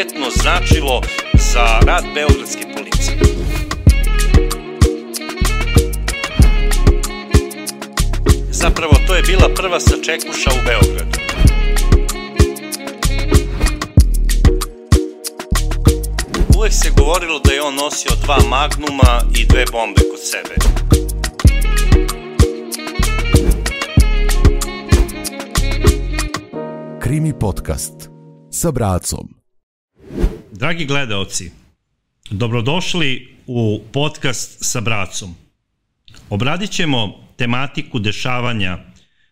izuzetno značilo za rad Beogradske policije. Zapravo, to je bila prva sačekuša u Beogradu. Uvek se govorilo da je on nosio dva magnuma i dve bombe kod sebe. Krimi podcast sa Bracom. Dragi gledaoci, dobrodošli u podcast sa Bracom. Obradit ćemo tematiku dešavanja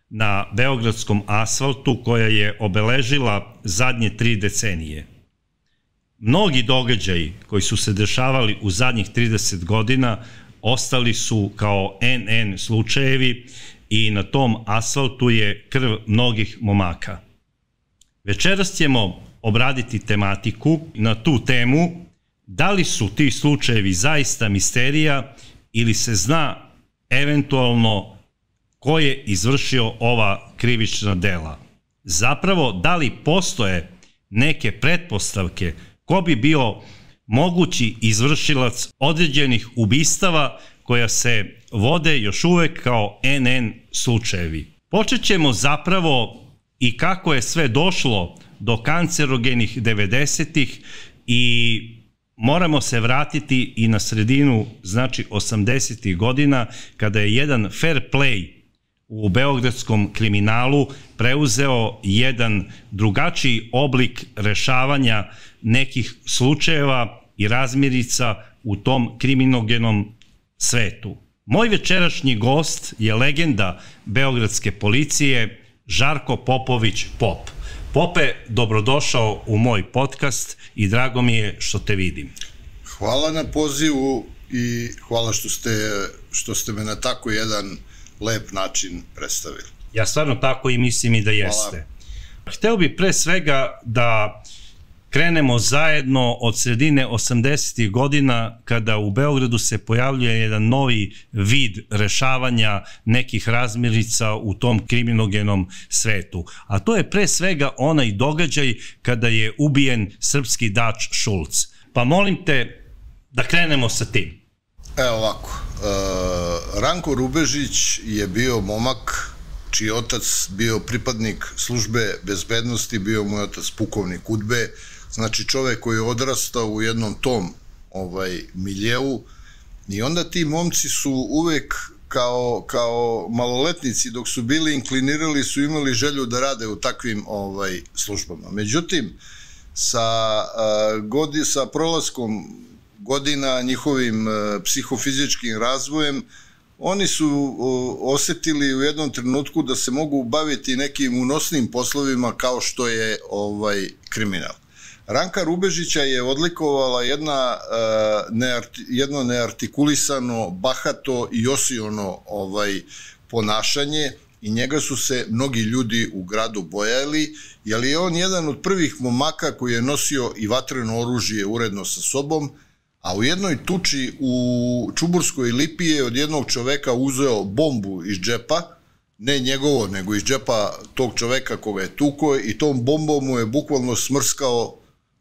na beogradskom asfaltu koja je obeležila zadnje tri decenije. Mnogi događaji koji su se dešavali u zadnjih 30 godina ostali su kao NN slučajevi i na tom asfaltu je krv mnogih momaka. Večeras ćemo obraditi tematiku na tu temu da li su ti slučajevi zaista misterija ili se zna eventualno ko je izvršio ova krivična dela. Zapravo, da li postoje neke pretpostavke ko bi bio mogući izvršilac određenih ubistava koja se vode još uvek kao NN slučajevi. Počet ćemo zapravo i kako je sve došlo do kancerogenih 90-ih i moramo se vratiti i na sredinu, znači 80-ih godina, kada je jedan fair play u beogradskom kriminalu preuzeo jedan drugačiji oblik rešavanja nekih slučajeva i razmirica u tom kriminogenom svetu. Moj večerašnji gost je legenda beogradske policije Žarko Popović Pop. Pope, dobrodošao u moj podcast i drago mi je što te vidim. Hvala na pozivu i hvala što ste, što ste me na tako jedan lep način predstavili. Ja stvarno tako i mislim i da jeste. Hvala. Hteo bi pre svega da krenemo zajedno od sredine 80. godina kada u Beogradu se pojavljuje jedan novi vid rešavanja nekih razmirica u tom kriminogenom svetu. A to je pre svega onaj događaj kada je ubijen srpski dač Šulc. Pa molim te da krenemo sa tim. Evo ovako, uh, Ranko Rubežić je bio momak čiji otac bio pripadnik službe bezbednosti, bio mu je otac pukovnik Udbe, znači čovek koji je odrastao u jednom tom ovaj miljevu i onda ti momci su uvek kao, kao maloletnici dok su bili inklinirali su imali želju da rade u takvim ovaj službama. Međutim, sa, godi, sa prolaskom godina njihovim uh, psihofizičkim razvojem oni su osetili u jednom trenutku da se mogu baviti nekim unosnim poslovima kao što je ovaj kriminal. Ranka Rubežića je odlikovala jedna, uh, nearti, jedno neartikulisano, bahato i osiono ovaj, ponašanje i njega su se mnogi ljudi u gradu bojali, jer je on jedan od prvih momaka koji je nosio i vatreno oružje uredno sa sobom, a u jednoj tuči u Čuburskoj lipi je od jednog čoveka uzeo bombu iz džepa, ne njegovo, nego iz džepa tog čoveka koga je tuko i tom bombom mu je bukvalno smrskao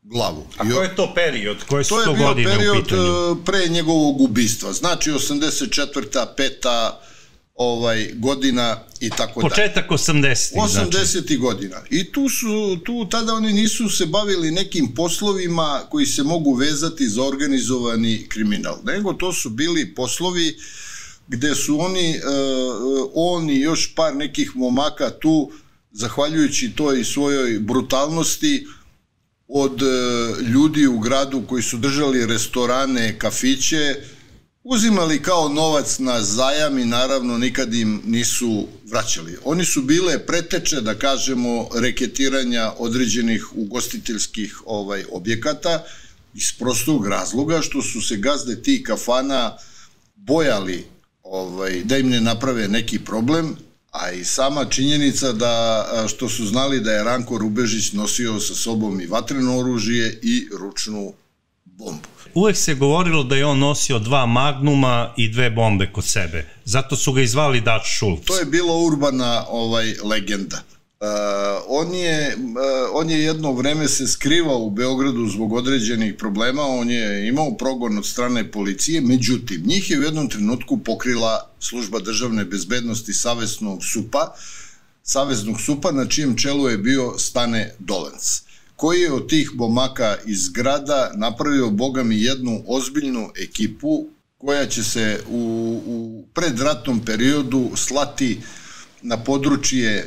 glavu. A koji je to period? Koje su to, to godine period u pitanju? To je bio pre njegovog ubistva. Znači 84. peta ovaj godina i tako dalje. Početak 80. 80. Znači. godina. I tu su tu tada oni nisu se bavili nekim poslovima koji se mogu vezati za organizovani kriminal, nego to su bili poslovi gde su oni uh, on i još par nekih momaka tu zahvaljujući toj svojoj brutalnosti od e, ljudi u gradu koji su držali restorane, kafiće, uzimali kao novac na zajam i naravno nikad im nisu vraćali. Oni su bile preteče, da kažemo, reketiranja određenih ugostiteljskih ovaj objekata iz prostog razloga što su se gazde ti kafana bojali ovaj, da im ne naprave neki problem, a i sama činjenica da što su znali da je Ranko Rubežić nosio sa sobom i vatreno oružje i ručnu bombu. Uvek se govorilo da je on nosio dva magnuma i dve bombe kod sebe. Zato su ga izvali Dač Šulc. To je bila urbana ovaj legenda. On, je, uh, on je jedno vreme se skrivao u Beogradu zbog određenih problema, on je imao progon od strane policije, međutim, njih je u jednom trenutku pokrila služba državne bezbednosti Saveznog supa, Saveznog supa na čijem čelu je bio Stane Dolenc koji je od tih bomaka iz grada napravio, boga mi, jednu ozbiljnu ekipu koja će se u, u predratnom periodu slati na područje e,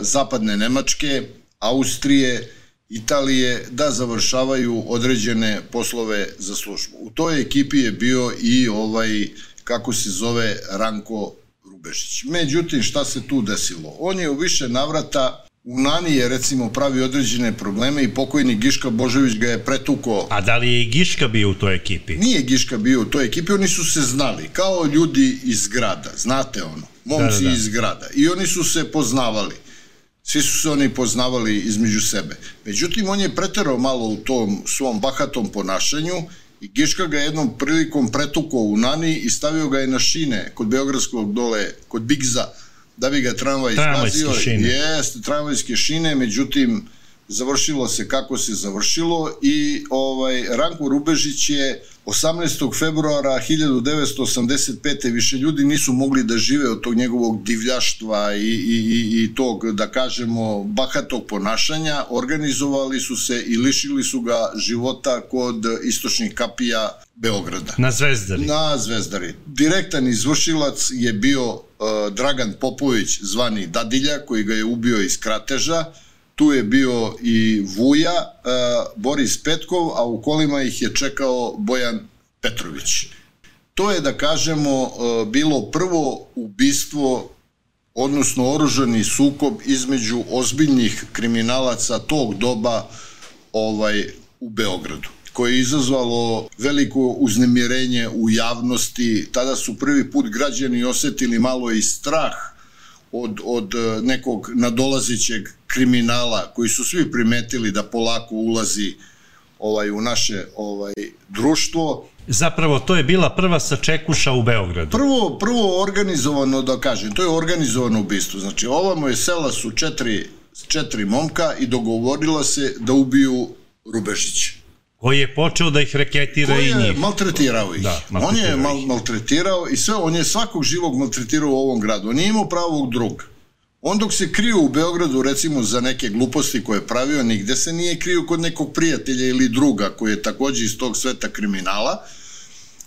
zapadne Nemačke, Austrije, Italije da završavaju određene poslove za službu. U toj ekipi je bio i ovaj, kako se zove, Ranko Rubežić. Međutim, šta se tu desilo? On je u više navrata U Nani je recimo pravi određene probleme i pokojni Giška Božović ga je pretuko. A da li je i Giška bio u toj ekipi? Nije Giška bio u toj ekipi, oni su se znali, kao ljudi iz grada, znate ono, momci da, da, da. iz grada. I oni su se poznavali. Svi su se oni poznavali između sebe. Međutim, on je preterao malo u tom svom bahatom ponašanju i Giška ga jednom prilikom pretuko u Nani i stavio ga je na šine kod Beogradskog dole, kod Bigza, da bi ga tramvaj izgazio. Jeste, tramvajske šine, međutim, završilo se kako se završilo i ovaj Ranko Rubežić je 18. februara 1985. više ljudi nisu mogli da žive od tog njegovog divljaštva i, i, i, i tog, da kažemo, bahatog ponašanja, organizovali su se i lišili su ga života kod istočnih kapija Beograda. Na Zvezdari. Na Zvezdari. Direktan izvršilac je bio uh, Dragan Popović, zvani Dadilja, koji ga je ubio iz krateža, tu je bio i Vuja, uh, Boris Petkov, a u kolima ih je čekao Bojan Petrović. To je, da kažemo, uh, bilo prvo ubistvo, odnosno oružani sukob između ozbiljnih kriminalaca tog doba ovaj u Beogradu koje je izazvalo veliko uznemirenje u javnosti. Tada su prvi put građani osetili malo i strah od, od e, nekog nadolazećeg kriminala koji su svi primetili da polako ulazi ovaj u naše ovaj društvo. Zapravo to je bila prva sačekuša u Beogradu. Prvo prvo organizovano da kažem, to je organizovano ubistvo. Znači ovamo je sela su četiri četiri momka i dogovorila se da ubiju Rubežića koji je počeo da ih reketira i njih. Koji je maltretirao ih. Da, on je mal, maltretirao i sve, on je svakog živog maltretirao u ovom gradu. On nije imao pravog druga. On dok se krio u Beogradu, recimo, za neke gluposti koje je pravio, nigde se nije krio kod nekog prijatelja ili druga koji je takođe iz tog sveta kriminala,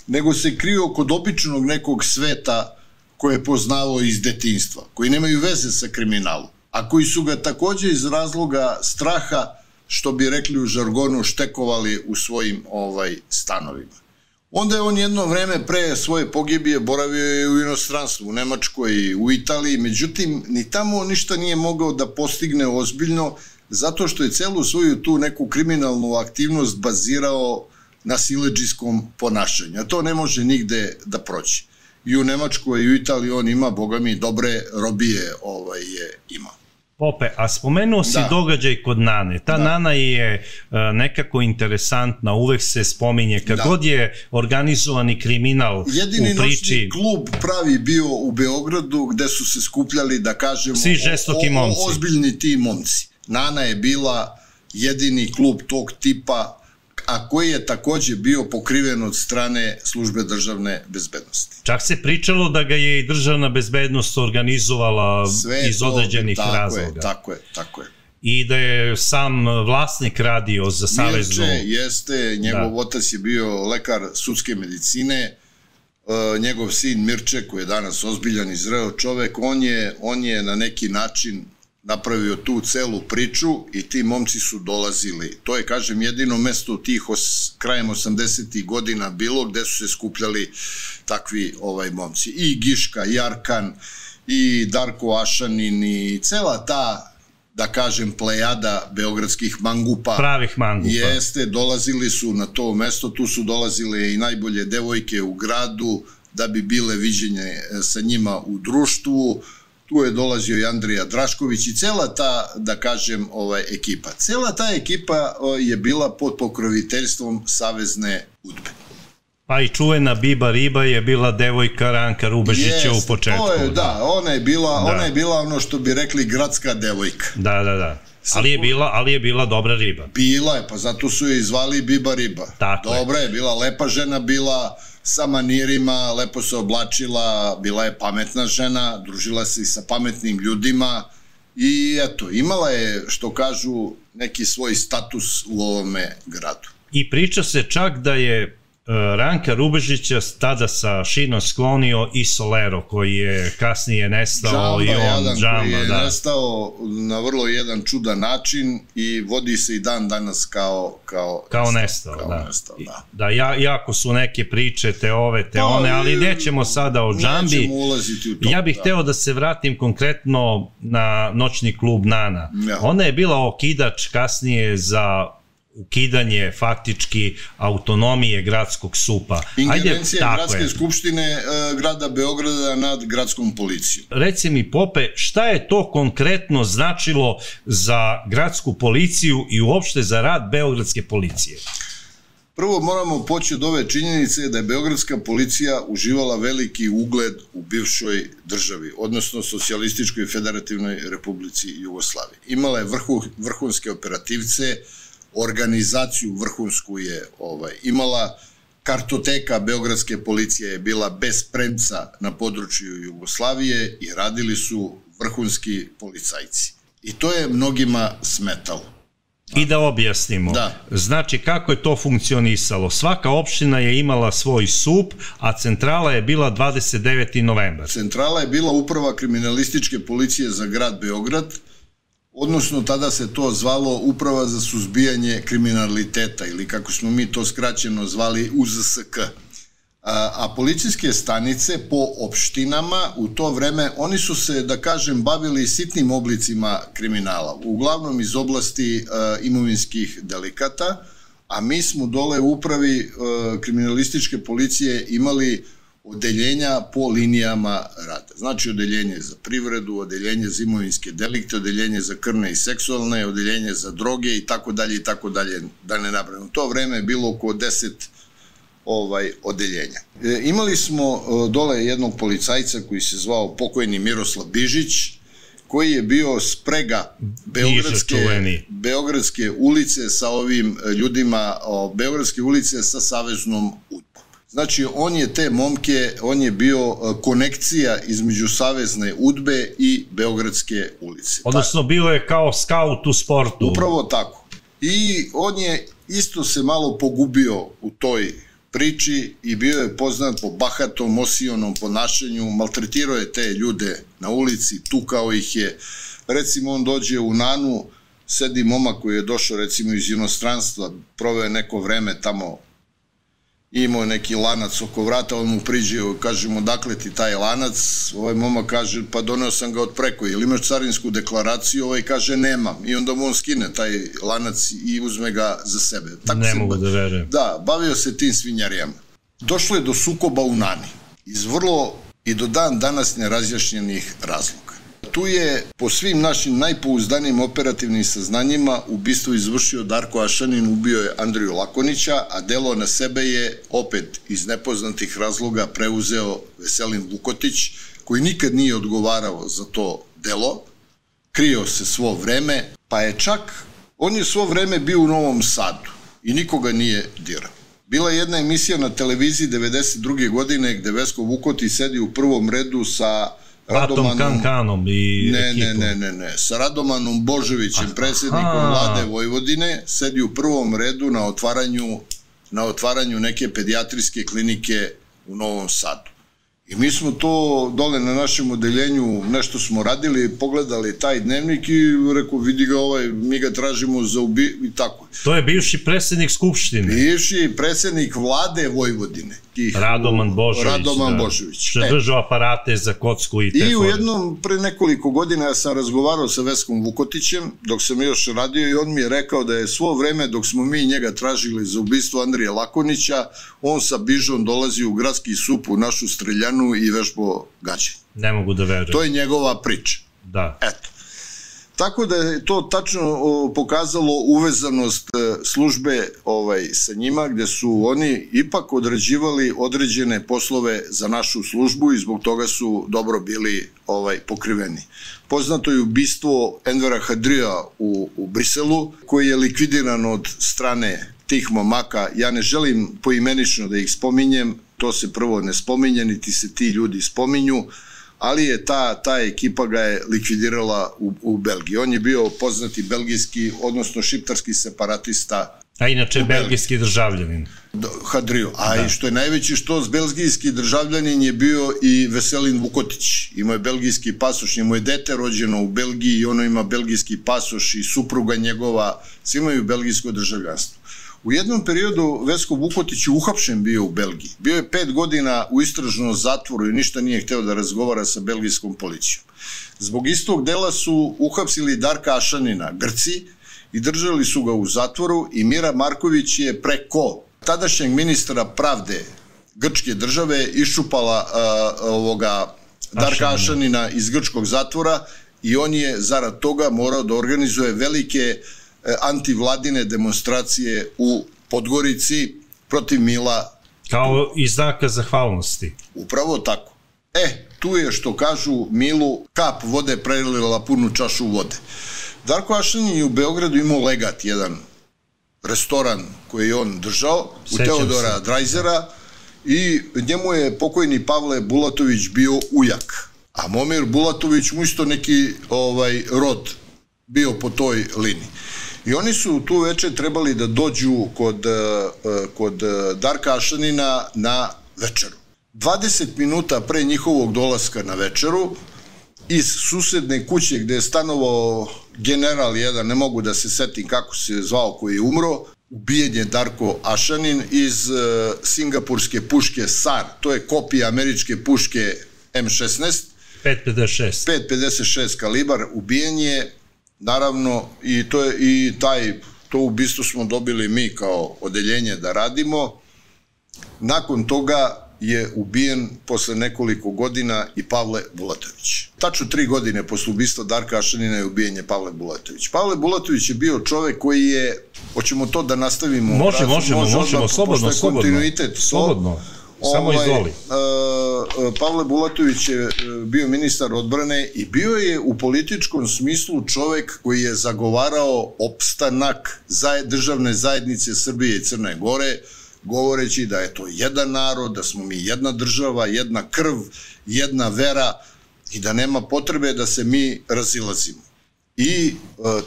nego se krio kod običnog nekog sveta koje je poznao iz detinstva, koji nemaju veze sa kriminalom, a koji su ga takođe iz razloga straha što bi rekli u žargonu, štekovali u svojim ovaj stanovima. Onda je on jedno vreme pre svoje pogibije boravio je u inostranstvu, u Nemačkoj i u Italiji, međutim, ni tamo ništa nije mogao da postigne ozbiljno, zato što je celu svoju tu neku kriminalnu aktivnost bazirao na sileđijskom ponašanju. A to ne može nigde da proći. I u Nemačkoj i u Italiji on ima, boga mi, dobre robije ovaj, je imao. Pope, a spomenuo si da. događaj kod Nane. Ta da. Nana je uh, nekako interesantna, uvek se spominje. Kad da. god je organizovani kriminal Jedini u priči... Jedini klub pravi bio u Beogradu gde su se skupljali, da kažemo, Svi žestoki momci. ozbiljni ti momci. Nana je bila jedini klub tog tipa a koji je takođe bio pokriven od strane službe državne bezbednosti. Čak se pričalo da ga je i državna bezbednost organizovala Sve iz određenih tako razloga. Je, tako je, tako je. I da je sam vlasnik radio za Saveznu... Mirče jeste, njegov da. otac je bio lekar sudske medicine, Uh, njegov sin Mirče, koji je danas ozbiljan i zreo čovek, on je, on je na neki način napravio tu celu priču i ti momci su dolazili. To je, kažem, jedino mesto tih os, krajem 80. godina bilo gde su se skupljali takvi ovaj momci. I Giška, i Arkan, i Darko Ašanin, i cela ta da kažem, plejada beogradskih mangupa. Pravih mangupa. Jeste, dolazili su na to mesto, tu su dolazile i najbolje devojke u gradu, da bi bile viđenje e, sa njima u društvu tu je dolazio i Andrija Drašković i cela ta, da kažem, ovaj, ekipa. Cela ta ekipa je bila pod pokroviteljstvom Savezne udbe. Pa i čuvena Biba Riba je bila devojka Ranka Rubežića u Jeste, početku. To je, da, ona je bila, Da. ona je bila ono što bi rekli gradska devojka. Da, da, da. Ali je bila, ali je bila dobra riba. Bila je, pa zato su je i zvali Biba Riba. Tako je. Dobra je, bila lepa žena, bila sa manirima, lepo se oblačila, bila je pametna žena, družila se i sa pametnim ljudima i eto, imala je, što kažu, neki svoj status u ovome gradu. I priča se čak da je Ranka Rubežića tada sa šinom sklonio i Solero koji je kasnije nestao i on koji Džamba, je da. nestao na vrlo jedan čudan način i vodi se i dan danas kao kao Kao nestao, kao da. nestao, da. Da, ja, jako su neke priče, te ove, te Pa, one, ali nećemo sada o Džambi. Ulaziti u to. Ja bih da. hteo da se vratim konkretno na noćni klub Nana. Ja. Ona je bila okidač kasnije za ukidanje faktički autonomije gradskog supa. Ingerencija tako gradske je. skupštine e, grada Beograda nad gradskom policijom. Reci mi, Pope, šta je to konkretno značilo za gradsku policiju i uopšte za rad Beogradske policije? Prvo moramo poći od ove činjenice da je Beogradska policija uživala veliki ugled u bivšoj državi, odnosno Socijalističkoj federativnoj republici Jugoslavije. Imala je vrhu, vrhunske operativce, organizaciju vrhunsku je ovaj, imala, kartoteka Beogradske policije je bila bez premca na području Jugoslavije i radili su vrhunski policajci. I to je mnogima smetalo. I da objasnimo. Da. Znači, kako je to funkcionisalo? Svaka opština je imala svoj sup, a centrala je bila 29. novembar. Centrala je bila uprava kriminalističke policije za grad Beograd, odnosno tada se to zvalo Uprava za suzbijanje kriminaliteta ili kako smo mi to skraćeno zvali UZSK. A, a policijske stanice po opštinama u to vreme, oni su se, da kažem, bavili sitnim oblicima kriminala, uglavnom iz oblasti a, imovinskih delikata, a mi smo dole u upravi a, kriminalističke policije imali odeljenja po linijama rada. Znači odeljenje za privredu, odeljenje za imovinske delikte, odeljenje za krvne i seksualne, odeljenje za droge i tako dalje i tako dalje, da ne napravimo. U to vreme je bilo oko 10 ovaj odeljenja. E, imali smo e, dole jednog policajca koji se zvao pokojni Miroslav Bižić, koji je bio sprega Beogradske. Beogradske ulice sa ovim e, ljudima, o, Beogradske ulice sa Saveznom udbom. Znači, on je te momke, on je bio e, konekcija između Savezne udbe i Beogradske ulice. Odnosno, bio je kao skaut u sportu. Upravo tako. I on je isto se malo pogubio u toj priči i bio je poznat po bahatom, osijonom ponašanju, maltretirao je te ljude na ulici, tukao ih je. Recimo, on dođe u Nanu, sedi momak koji je došao recimo iz inostranstva, proveo je neko vreme tamo imao neki lanac oko vrata, on mu priđe, kaže mu, dakle ti taj lanac, ovaj momak kaže, pa doneo sam ga od preko, ili imaš carinsku deklaraciju, ovaj kaže, nemam, i onda mu on skine taj lanac i uzme ga za sebe. Tako Ne se mogu da verujem. Da, bavio se tim svinjarijama. Došlo je do sukoba u Nani, iz vrlo i do dan danas nerazjašnjenih razloga. Tu je, po svim našim najpouzdanijim operativnim saznanjima, ubistvo izvršio Darko Ašanin, ubio je Andriju Lakonića, a delo na sebe je, opet iz nepoznatih razloga, preuzeo Veselin Vukotić, koji nikad nije odgovarao za to delo, krio se svo vreme, pa je čak, on je svo vreme bio u Novom Sadu i nikoga nije dirao. Bila je jedna emisija na televiziji 92. godine gde Vesko Vukoti sedi u prvom redu sa Radomanom... Kankanom i Ne, ekipom. ne, ne, ne, ne. Sa Radomanom Božovićem, predsjednikom Aha. vlade Vojvodine, sedi u prvom redu na otvaranju, na otvaranju neke pedijatrijske klinike u Novom Sadu. I mi smo to dole na našem odeljenju, nešto smo radili, pogledali taj dnevnik i rekao, vidi ga ovaj, mi ga tražimo za ubi... i tako. To je bivši predsednik Skupštine. Bivši predsjednik vlade Vojvodine. Tih, Radoman Božović. Radoman da. Božović. Što je držao aparate za kocku i te I u jednom, pre nekoliko godina ja sam razgovarao sa Veskom Vukotićem, dok sam još radio i on mi je rekao da je svo vreme dok smo mi njega tražili za ubistvo Andrija Lakonića, on sa Bižom dolazi u gradski sup u našu streljanu i vežbo gađenje. Ne mogu da verujem. To je njegova priča. Da. Eto. Tako da je to tačno pokazalo uvezanost e, službe ovaj sa njima gde su oni ipak odrađivali određene poslove za našu službu i zbog toga su dobro bili ovaj pokriveni. Poznato je ubistvo Envera Hadrija u, u Briselu koji je likvidiran od strane tih momaka. Ja ne želim poimenično da ih spominjem, to se prvo ne spominje, niti se ti ljudi spominju, ali je ta, ta ekipa ga je likvidirala u, u Belgiji. On je bio poznati belgijski, odnosno šiptarski separatista A inače belgijski državljanin. Hadriju. A da. i što je najveći što s belgijski državljanin je bio i Veselin Vukotić. Imao je belgijski pasoš, njemu je dete rođeno u Belgiji i ono ima belgijski pasoš i supruga njegova, svi imaju belgijsko državljanstvo. U jednom periodu Vesko Vukotić je uhapšen bio u Belgiji. Bio je pet godina u istražnom zatvoru i ništa nije hteo da razgovara sa belgijskom policijom. Zbog istog dela su uhapsili Darka Ašanina, Grci, i držali su ga u zatvoru i Mira Marković je preko tadašnjeg ministra pravde grčke države iščupala uh, ovoga Darka Ašanina iz grčkog zatvora i on je zarad toga morao da organizuje velike uh, antivladine demonstracije u Podgorici protiv Mila. Kao i znaka zahvalnosti. Upravo tako. E, tu je što kažu Milu, kap vode prelila punu čašu vode. Darko Ašanin je u Beogradu imao legat jedan restoran koji je on držao Sećam u Teodora se. Drajzera i njemu je pokojni Pavle Bulatović bio ujak. A Momir Bulatović mu isto neki ovaj rod bio po toj liniji. I oni su tu veče trebali da dođu kod, e, e, kod e, Darka Ašanina na večeru. 20 minuta pre njihovog dolaska na večeru, iz susedne kuće gde je stanovao general jedan, ne mogu da se setim kako se zvao koji je umro, ubijen je Darko Ašanin iz singapurske puške SAR, to je kopija američke puške M16, 556. 556 kalibar, ubijen je Naravno, i, to je, i taj, to ubistvo smo dobili mi kao odeljenje da radimo. Nakon toga je ubijen posle nekoliko godina i Pavle Bulatović. Tačno tri godine posle ubistva Darka Ašanina je ubijen je Pavle Bulatović. Pavle Bulatović je bio čovek koji je, hoćemo to da nastavimo. Može, možemo, možemo, možemo, slobodno, slobodno. Kontinuitet, slobodno. Samo ovaj, izvoli. Uh, Pavle Bulatović je bio ministar odbrane i bio je u političkom smislu čovek koji je zagovarao opstanak zaj, državne zajednice Srbije i Crne Gore, govoreći da je to jedan narod, da smo mi jedna država, jedna krv, jedna vera i da nema potrebe da se mi razilazimo i e,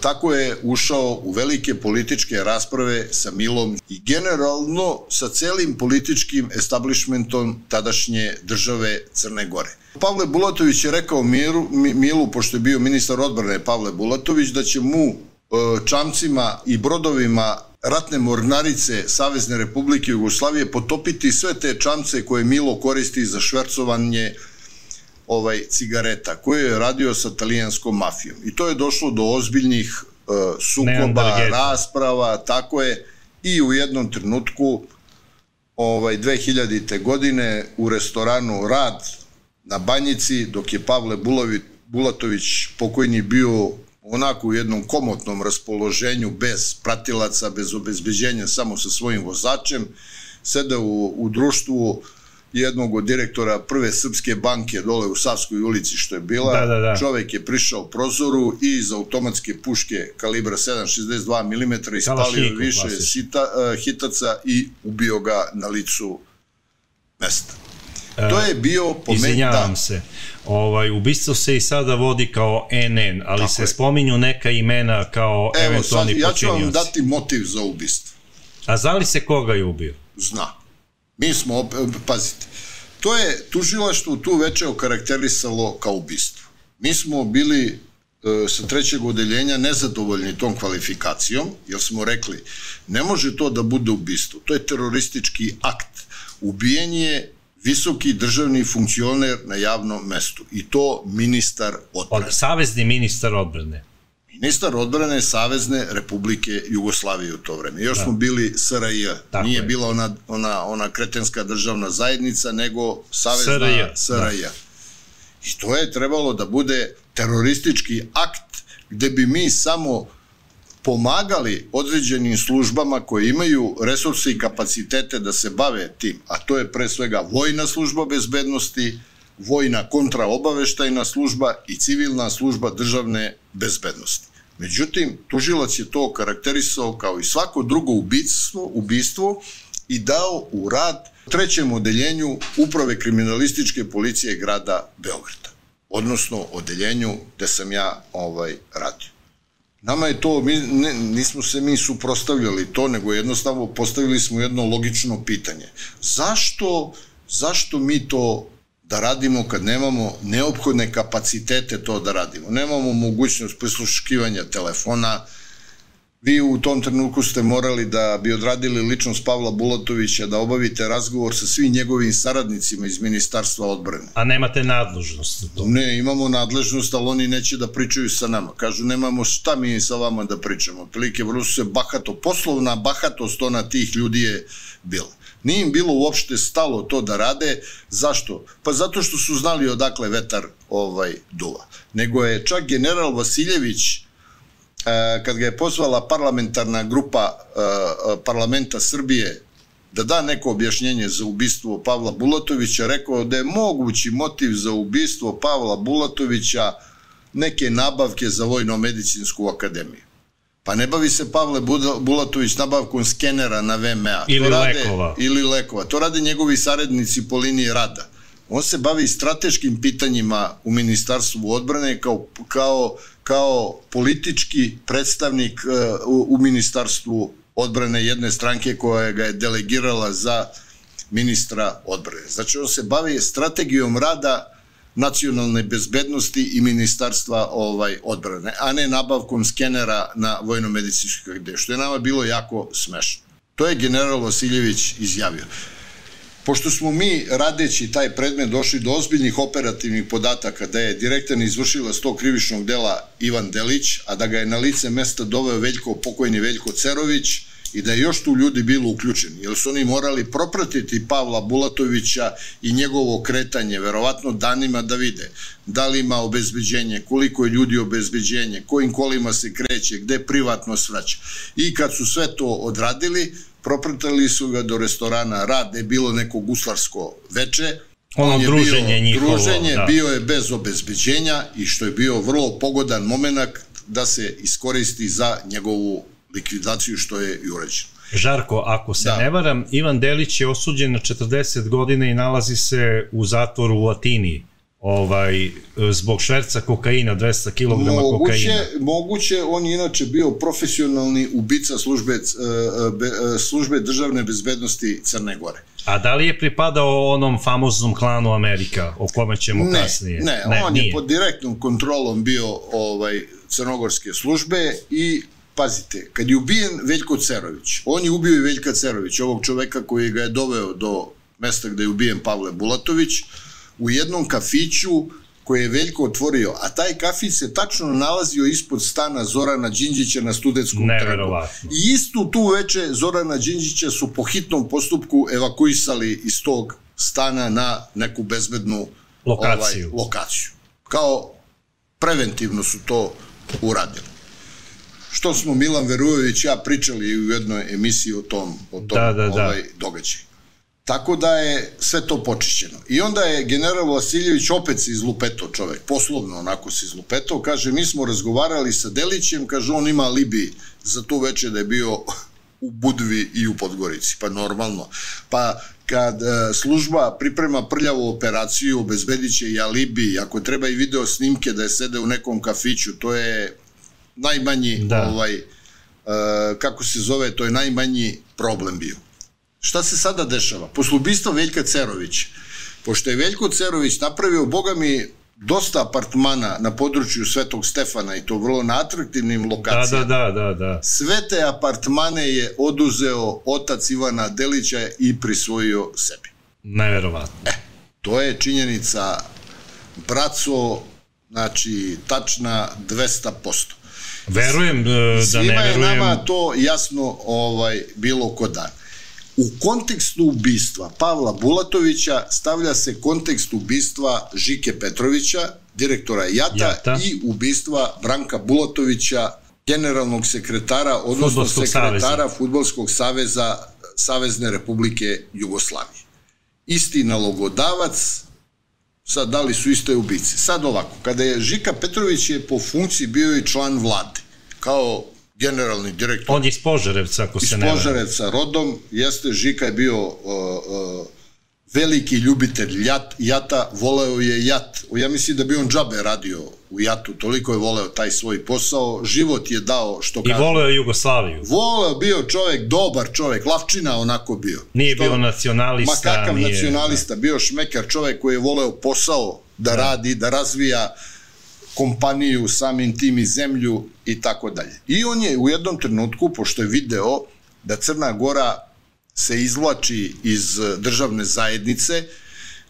tako je ušao u velike političke rasprave sa Milom i generalno sa celim političkim establishmentom tadašnje države Crne Gore. Pavle Bulatović je rekao Miru, Milu, pošto je bio ministar odbrane Pavle Bulatović, da će mu e, čamcima i brodovima ratne mornarice Savezne Republike Jugoslavije potopiti sve te čamce koje Milo koristi za švercovanje ovaj cigareta koji je radio sa talijanskom mafijom. I to je došlo do ozbiljnih uh, sukoba, rasprava, tako je i u jednom trenutku ovaj 2000. godine u restoranu Rad na Banjici dok je Pavle Bulovi, Bulatović pokojni bio onako u jednom komotnom raspoloženju bez pratilaca, bez obezbeđenja samo sa svojim vozačem, sede u, u društvu uh, jednog od direktora prve srpske banke dole u Savskoj ulici što je bila. Da, da, da. Čovek je prišao prozoru i iz automatske puške kalibra 7,62 mm ispalio više sita, uh, hitaca i ubio ga na licu mesta. E, to je bio pomen... Izvinjavam da. se. Ovaj, ubistvo se i sada vodi kao NN, ali Tako se je. spominju neka imena kao Evo, eventualni počinioci. Ja ću vam dati motiv za ubistvo. A zna li se koga je ubio? Zna. Mi smo, pazite, to je tužilaštvo tu veče okarakterisalo kao ubistvo. Mi smo bili e, sa trećeg odeljenja nezadovoljni tom kvalifikacijom, jer smo rekli, ne može to da bude ubistvo, to je teroristički akt. Ubijenje je visoki državni funkcioner na javnom mestu i to ministar odbrane. Od, savezni ministar odbrane ministar odbrane Savezne Republike Jugoslavije u to vreme. Još da. smo bili SRJ. Tako Nije je. bila ona, ona, ona kretenska državna zajednica, nego Savezna SRJ. SRJ. Da. I to je trebalo da bude teroristički akt gde bi mi samo pomagali određenim službama koje imaju resurse i kapacitete da se bave tim, a to je pre svega vojna služba bezbednosti, vojna kontraobaveštajna služba i civilna služba državne bezbednosti. Međutim, tužilac je to karakterisao kao i svako drugo ubistvo, ubistvo i dao u rad trećem odeljenju Uprave kriminalističke policije grada Beograda, odnosno odeljenju gde sam ja ovaj radio. Nama je to, mi, ne, nismo se mi suprostavljali to, nego jednostavno postavili smo jedno logično pitanje. Zašto, zašto mi to da radimo kad nemamo neophodne kapacitete to da radimo? Nemamo mogućnost prisluškivanja telefona, Vi u tom trenutku ste morali da bi odradili ličnost Pavla Bulatovića, da obavite razgovor sa svim njegovim saradnicima iz Ministarstva odbrane. A nemate nadležnost? To. Ne, imamo nadležnost, ali oni neće da pričaju sa nama. Kažu, nemamo šta mi sa vama da pričamo. Otprilike, vrlo su se bahato, poslovna bahatost ona tih ljudi je bila. Nije im bilo uopšte stalo to da rade. Zašto? Pa zato što su znali odakle vetar ovaj duva. Nego je čak general Vasiljević E, kad ga je pozvala parlamentarna grupa e, e, parlamenta Srbije da da neko objašnjenje za ubistvo Pavla Bulatovića, rekao da je mogući motiv za ubistvo Pavla Bulatovića neke nabavke za Vojno-medicinsku akademiju. Pa ne bavi se Pavle Bulatović nabavkom skenera na VMA. Ili to rade, lekova. Ili lekova. To rade njegovi sarednici po liniji rada. On se bavi strateškim pitanjima u Ministarstvu odbrane kao, kao kao politički predstavnik e, u, u ministarstvu odbrane jedne stranke koja ga je delegirala za ministra odbrane. Znači on se bavi strategijom rada nacionalne bezbednosti i ministarstva ovaj odbrane, a ne nabavkom skenera na vojno-medicinskoj gde, što je nama bilo jako smešno. To je general Vasiljević izjavio. Pošto smo mi, radeći taj predmet, došli do ozbiljnih operativnih podataka da je direktan izvršilac tog krivičnog dela Ivan Delić, a da ga je na lice mesta doveo Veljko, pokojni Veljko Cerović, i da je još tu ljudi bilo uključeni, jer su oni morali propratiti Pavla Bulatovića i njegovo kretanje, verovatno danima da vide da li ima obezbeđenje, koliko je ljudi obezbeđenje, kojim kolima se kreće, gde privatno svraća. I kad su sve to odradili, propratili su ga do restorana Rad, je bilo neko guslarsko veče, ono On je druženje bio, njihovo. druženje, da. bio je bez obezbeđenja i što je bio vrlo pogodan moment da se iskoristi za njegovu likvidaciju što je i urađeno. Žarko, ako se Da. ne varam, Ivan Delić je osuđen na 40 godina i nalazi se u zatvoru u Atini ovaj, zbog šverca kokaina, 200 kg kokaina. Moguće, moguće, on je inače bio profesionalni ubica službe, e, e, službe državne bezbednosti Crne Gore. A da li je pripadao onom famoznom klanu Amerika, o kome ćemo Ne, kasnije? ne, ne on nije. je pod direktnom kontrolom bio ovaj crnogorske službe i pazite, kad je ubijen Veljko Cerović, on je ubio i Veljka Cerović, ovog čoveka koji ga je doveo do mesta gde je ubijen Pavle Bulatović, u jednom kafiću koji je Veljko otvorio, a taj kafić se tačno nalazio ispod stana Zorana Đinđića na studetskom trgu. I istu tu veče Zorana Đinđića su po hitnom postupku evakuisali iz tog stana na neku bezbednu Lokaciju. Ovaj, lokaciju. Kao preventivno su to uradili. Što smo Milan Verujović ja pričali u jednoj emisiji o tom, o tom Da, da, da. ovaj, događaju. Tako da je sve to počišćeno. I onda je general Vasiljević opet se izlupeto čovek, poslovno onako se izlupeto, kaže mi smo razgovarali sa Delićem, kaže on ima alibi za tu veče da je bio u Budvi i u Podgorici, pa normalno. Pa kad e, služba priprema prljavu operaciju, obezbedit će i alibi, ako treba i video snimke da je sede u nekom kafiću, to je najmanji, Da. ovaj, e, kako se zove, to je najmanji problem bio. Šta se sada dešava? Posle ubistva Veljka Cerović, pošto je Veljko Cerović napravio, boga mi, dosta apartmana na području Svetog Stefana i to vrlo na atraktivnim Da, lokacijama. da, da, da, da. Sve te apartmane je oduzeo otac Ivana Delića i prisvojio sebi. Neverovatno. To je činjenica, braco, znači, tačna 200%. Verujem e, da Svima ne je verujem. nama to jasno ovaj bilo ko dan. U kontekstu ubistva Pavla Bulatovića stavlja se kontekst ubistva Žike Petrovića, direktora JATA, Jata. i ubistva Branka Bulatovića, generalnog sekretara, odnosno Fudbalskog sekretara saveza. Futbolskog saveza Savezne Republike Jugoslavije. Isti nalogodavac, sad da li su iste ubice. Sad ovako, kada je Žika Petrović je po funkciji bio i član vlade, kao generalni direktor On je iz Požarevca, ako iz se ne varam. Požarevca rodom, jeste, Žika je bio uh, uh, veliki ljubitelj jat, jata, voleo je jat. Ja mislim da bi on džabe radio u jatu, toliko je voleo taj svoj posao, život je dao, što I kaže. voleo je Jugoslaviju. Voleo bio čovek, dobar čovek, lavčina onako bio. Nije Što- bio nacionalista. Ma kakav nije, nacionalista, bio šmekar čovek koji je voleo posao da, radi, da razvija kompaniju, samim tim i zemlju i tako dalje. I on je u jednom trenutku, pošto je video da Crna Gora se izvlači iz eh, državne zajednice,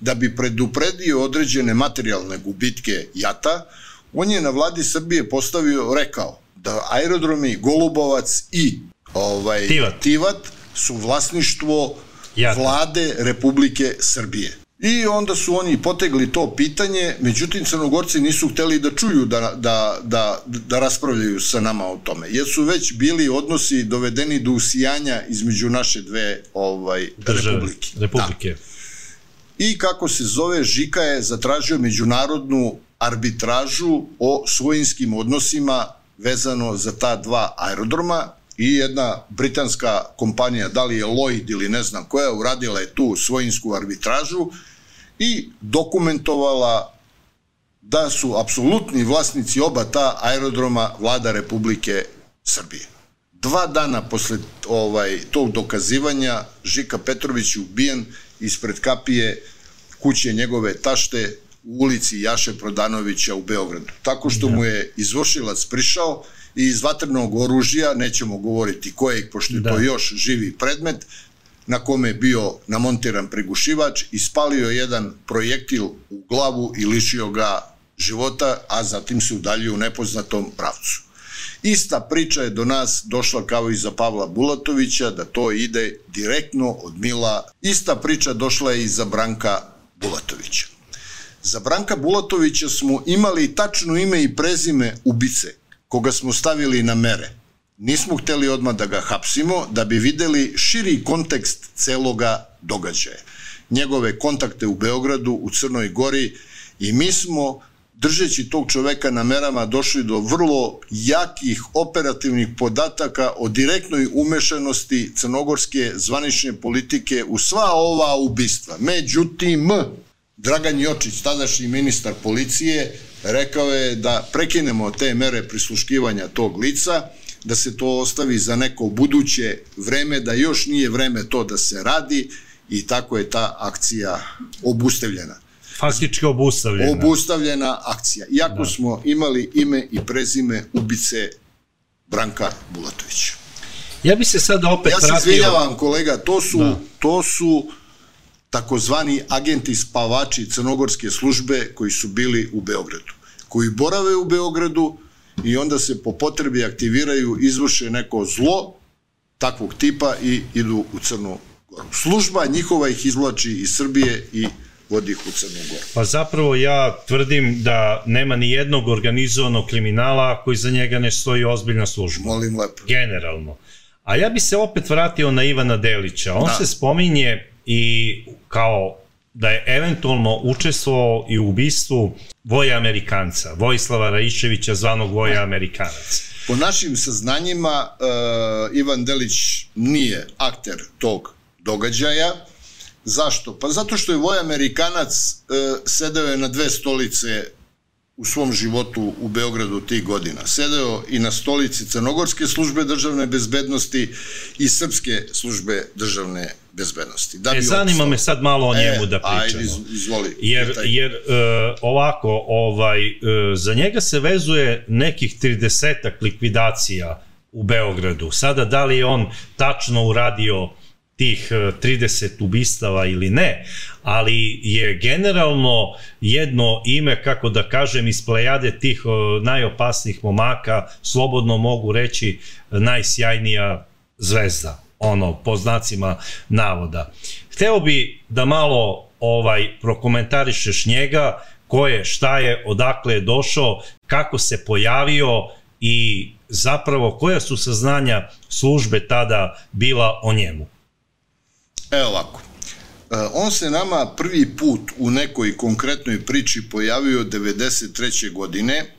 da bi predupredio određene materijalne gubitke jata, on je na vladi Srbije postavio, rekao, da aerodromi Golubovac i ovaj, Tivat. Tivat su vlasništvo Jata. vlade Republike Srbije. I onda su oni potegli to pitanje, međutim Crnogorci nisu hteli da čuju da, da, da, da raspravljaju sa nama o tome, jer su već bili odnosi dovedeni do usijanja između naše dve ovaj, Države, republike. Republike. Da. I kako se zove, Žika je zatražio međunarodnu arbitražu o svojinskim odnosima vezano za ta dva aerodroma i jedna britanska kompanija, da li je Lloyd ili ne znam koja, uradila je tu svojinsku arbitražu i dokumentovala da su apsolutni vlasnici oba ta aerodroma vlada Republike Srbije. Dva dana posle ovaj tog dokazivanja Žika Petrović je ubijen ispred kapije kuće njegove tašte u ulici Jaše Prodanovića u Beogradu. Tako što mu je izvršilac prišao i iz vatrenog oružja, nećemo govoriti kojeg, pošto je Da. to još živi predmet, na kome je bio namontiran prigušivač, ispalio jedan projektil u glavu i lišio ga života, a zatim se udaljio u nepoznatom pravcu. Ista priča je do nas došla kao i za Pavla Bulatovića, da to ide direktno od Mila. Ista priča došla je i za Branka Bulatovića. Za Branka Bulatovića smo imali tačno ime i prezime ubice, koga smo stavili na mere. Nismo hteli odmah da ga hapsimo, da bi videli širi kontekst celoga događaja. Njegove kontakte u Beogradu, u Crnoj Gori i mi smo držeći tog čoveka na merama došli do vrlo jakih operativnih podataka o direktnoj umešanosti crnogorske zvanične politike u sva ova ubistva. Međutim, Dragan Jočić, tadašnji ministar policije, rekao je da prekinemo te mere prisluškivanja tog lica, da se to ostavi za neko buduće vreme, da još nije vreme to da se radi i tako je ta akcija obustavljena. Faktički obustavljena. Obustavljena akcija. Iako da. smo imali ime i prezime ubice Branka Bulatovića. Ja bi se sad opet Ja se vratio... izvinjavam kolega, to su, da. to su takozvani agenti spavači crnogorske službe koji su bili u Beogradu, koji borave u Beogradu i onda se po potrebi aktiviraju, izvrše neko zlo takvog tipa i idu u Crnu Goru. Služba njihova ih izvlači iz Srbije i vodi ih u Crnu Goru. Pa zapravo ja tvrdim da nema ni jednog organizovanog kriminala koji za njega ne stoji ozbiljna služba. Molim lepo. Generalno. A ja bi se opet vratio na Ivana Delića. On da. se spominje i kao da je eventualno učestvovao i u ubistvu Voja Amerikanca, Vojislava Raiševića, zvanog Voja Amerikanac. Po našim saznanjima, uh, Ivan Delić nije akter tog događaja. Zašto? Pa zato što je Voja Amerikanac uh, sedeo je na dve stolice u svom životu u Beogradu tih godina. Sedeo i na stolici Crnogorske službe državne bezbednosti i Srpske službe državne bezbednosti. Da e, zanima opstao. me sad malo o njemu e, da pričamo. Ajde, izvoli. Jer, jer uh, ovako, ovaj, uh, za njega se vezuje nekih 30 likvidacija u Beogradu. Sada, da li je on tačno uradio tih 30 ubistava ili ne, ali je generalno jedno ime, kako da kažem, iz plejade tih najopasnijih momaka, slobodno mogu reći, najsjajnija zvezda ono, po znacima navoda. Hteo bi da malo ovaj prokomentarišeš njega, ko je, šta je, odakle je došao, kako se pojavio i zapravo koja su saznanja službe tada bila o njemu? Evo ovako. E, on se nama prvi put u nekoj konkretnoj priči pojavio 93. godine.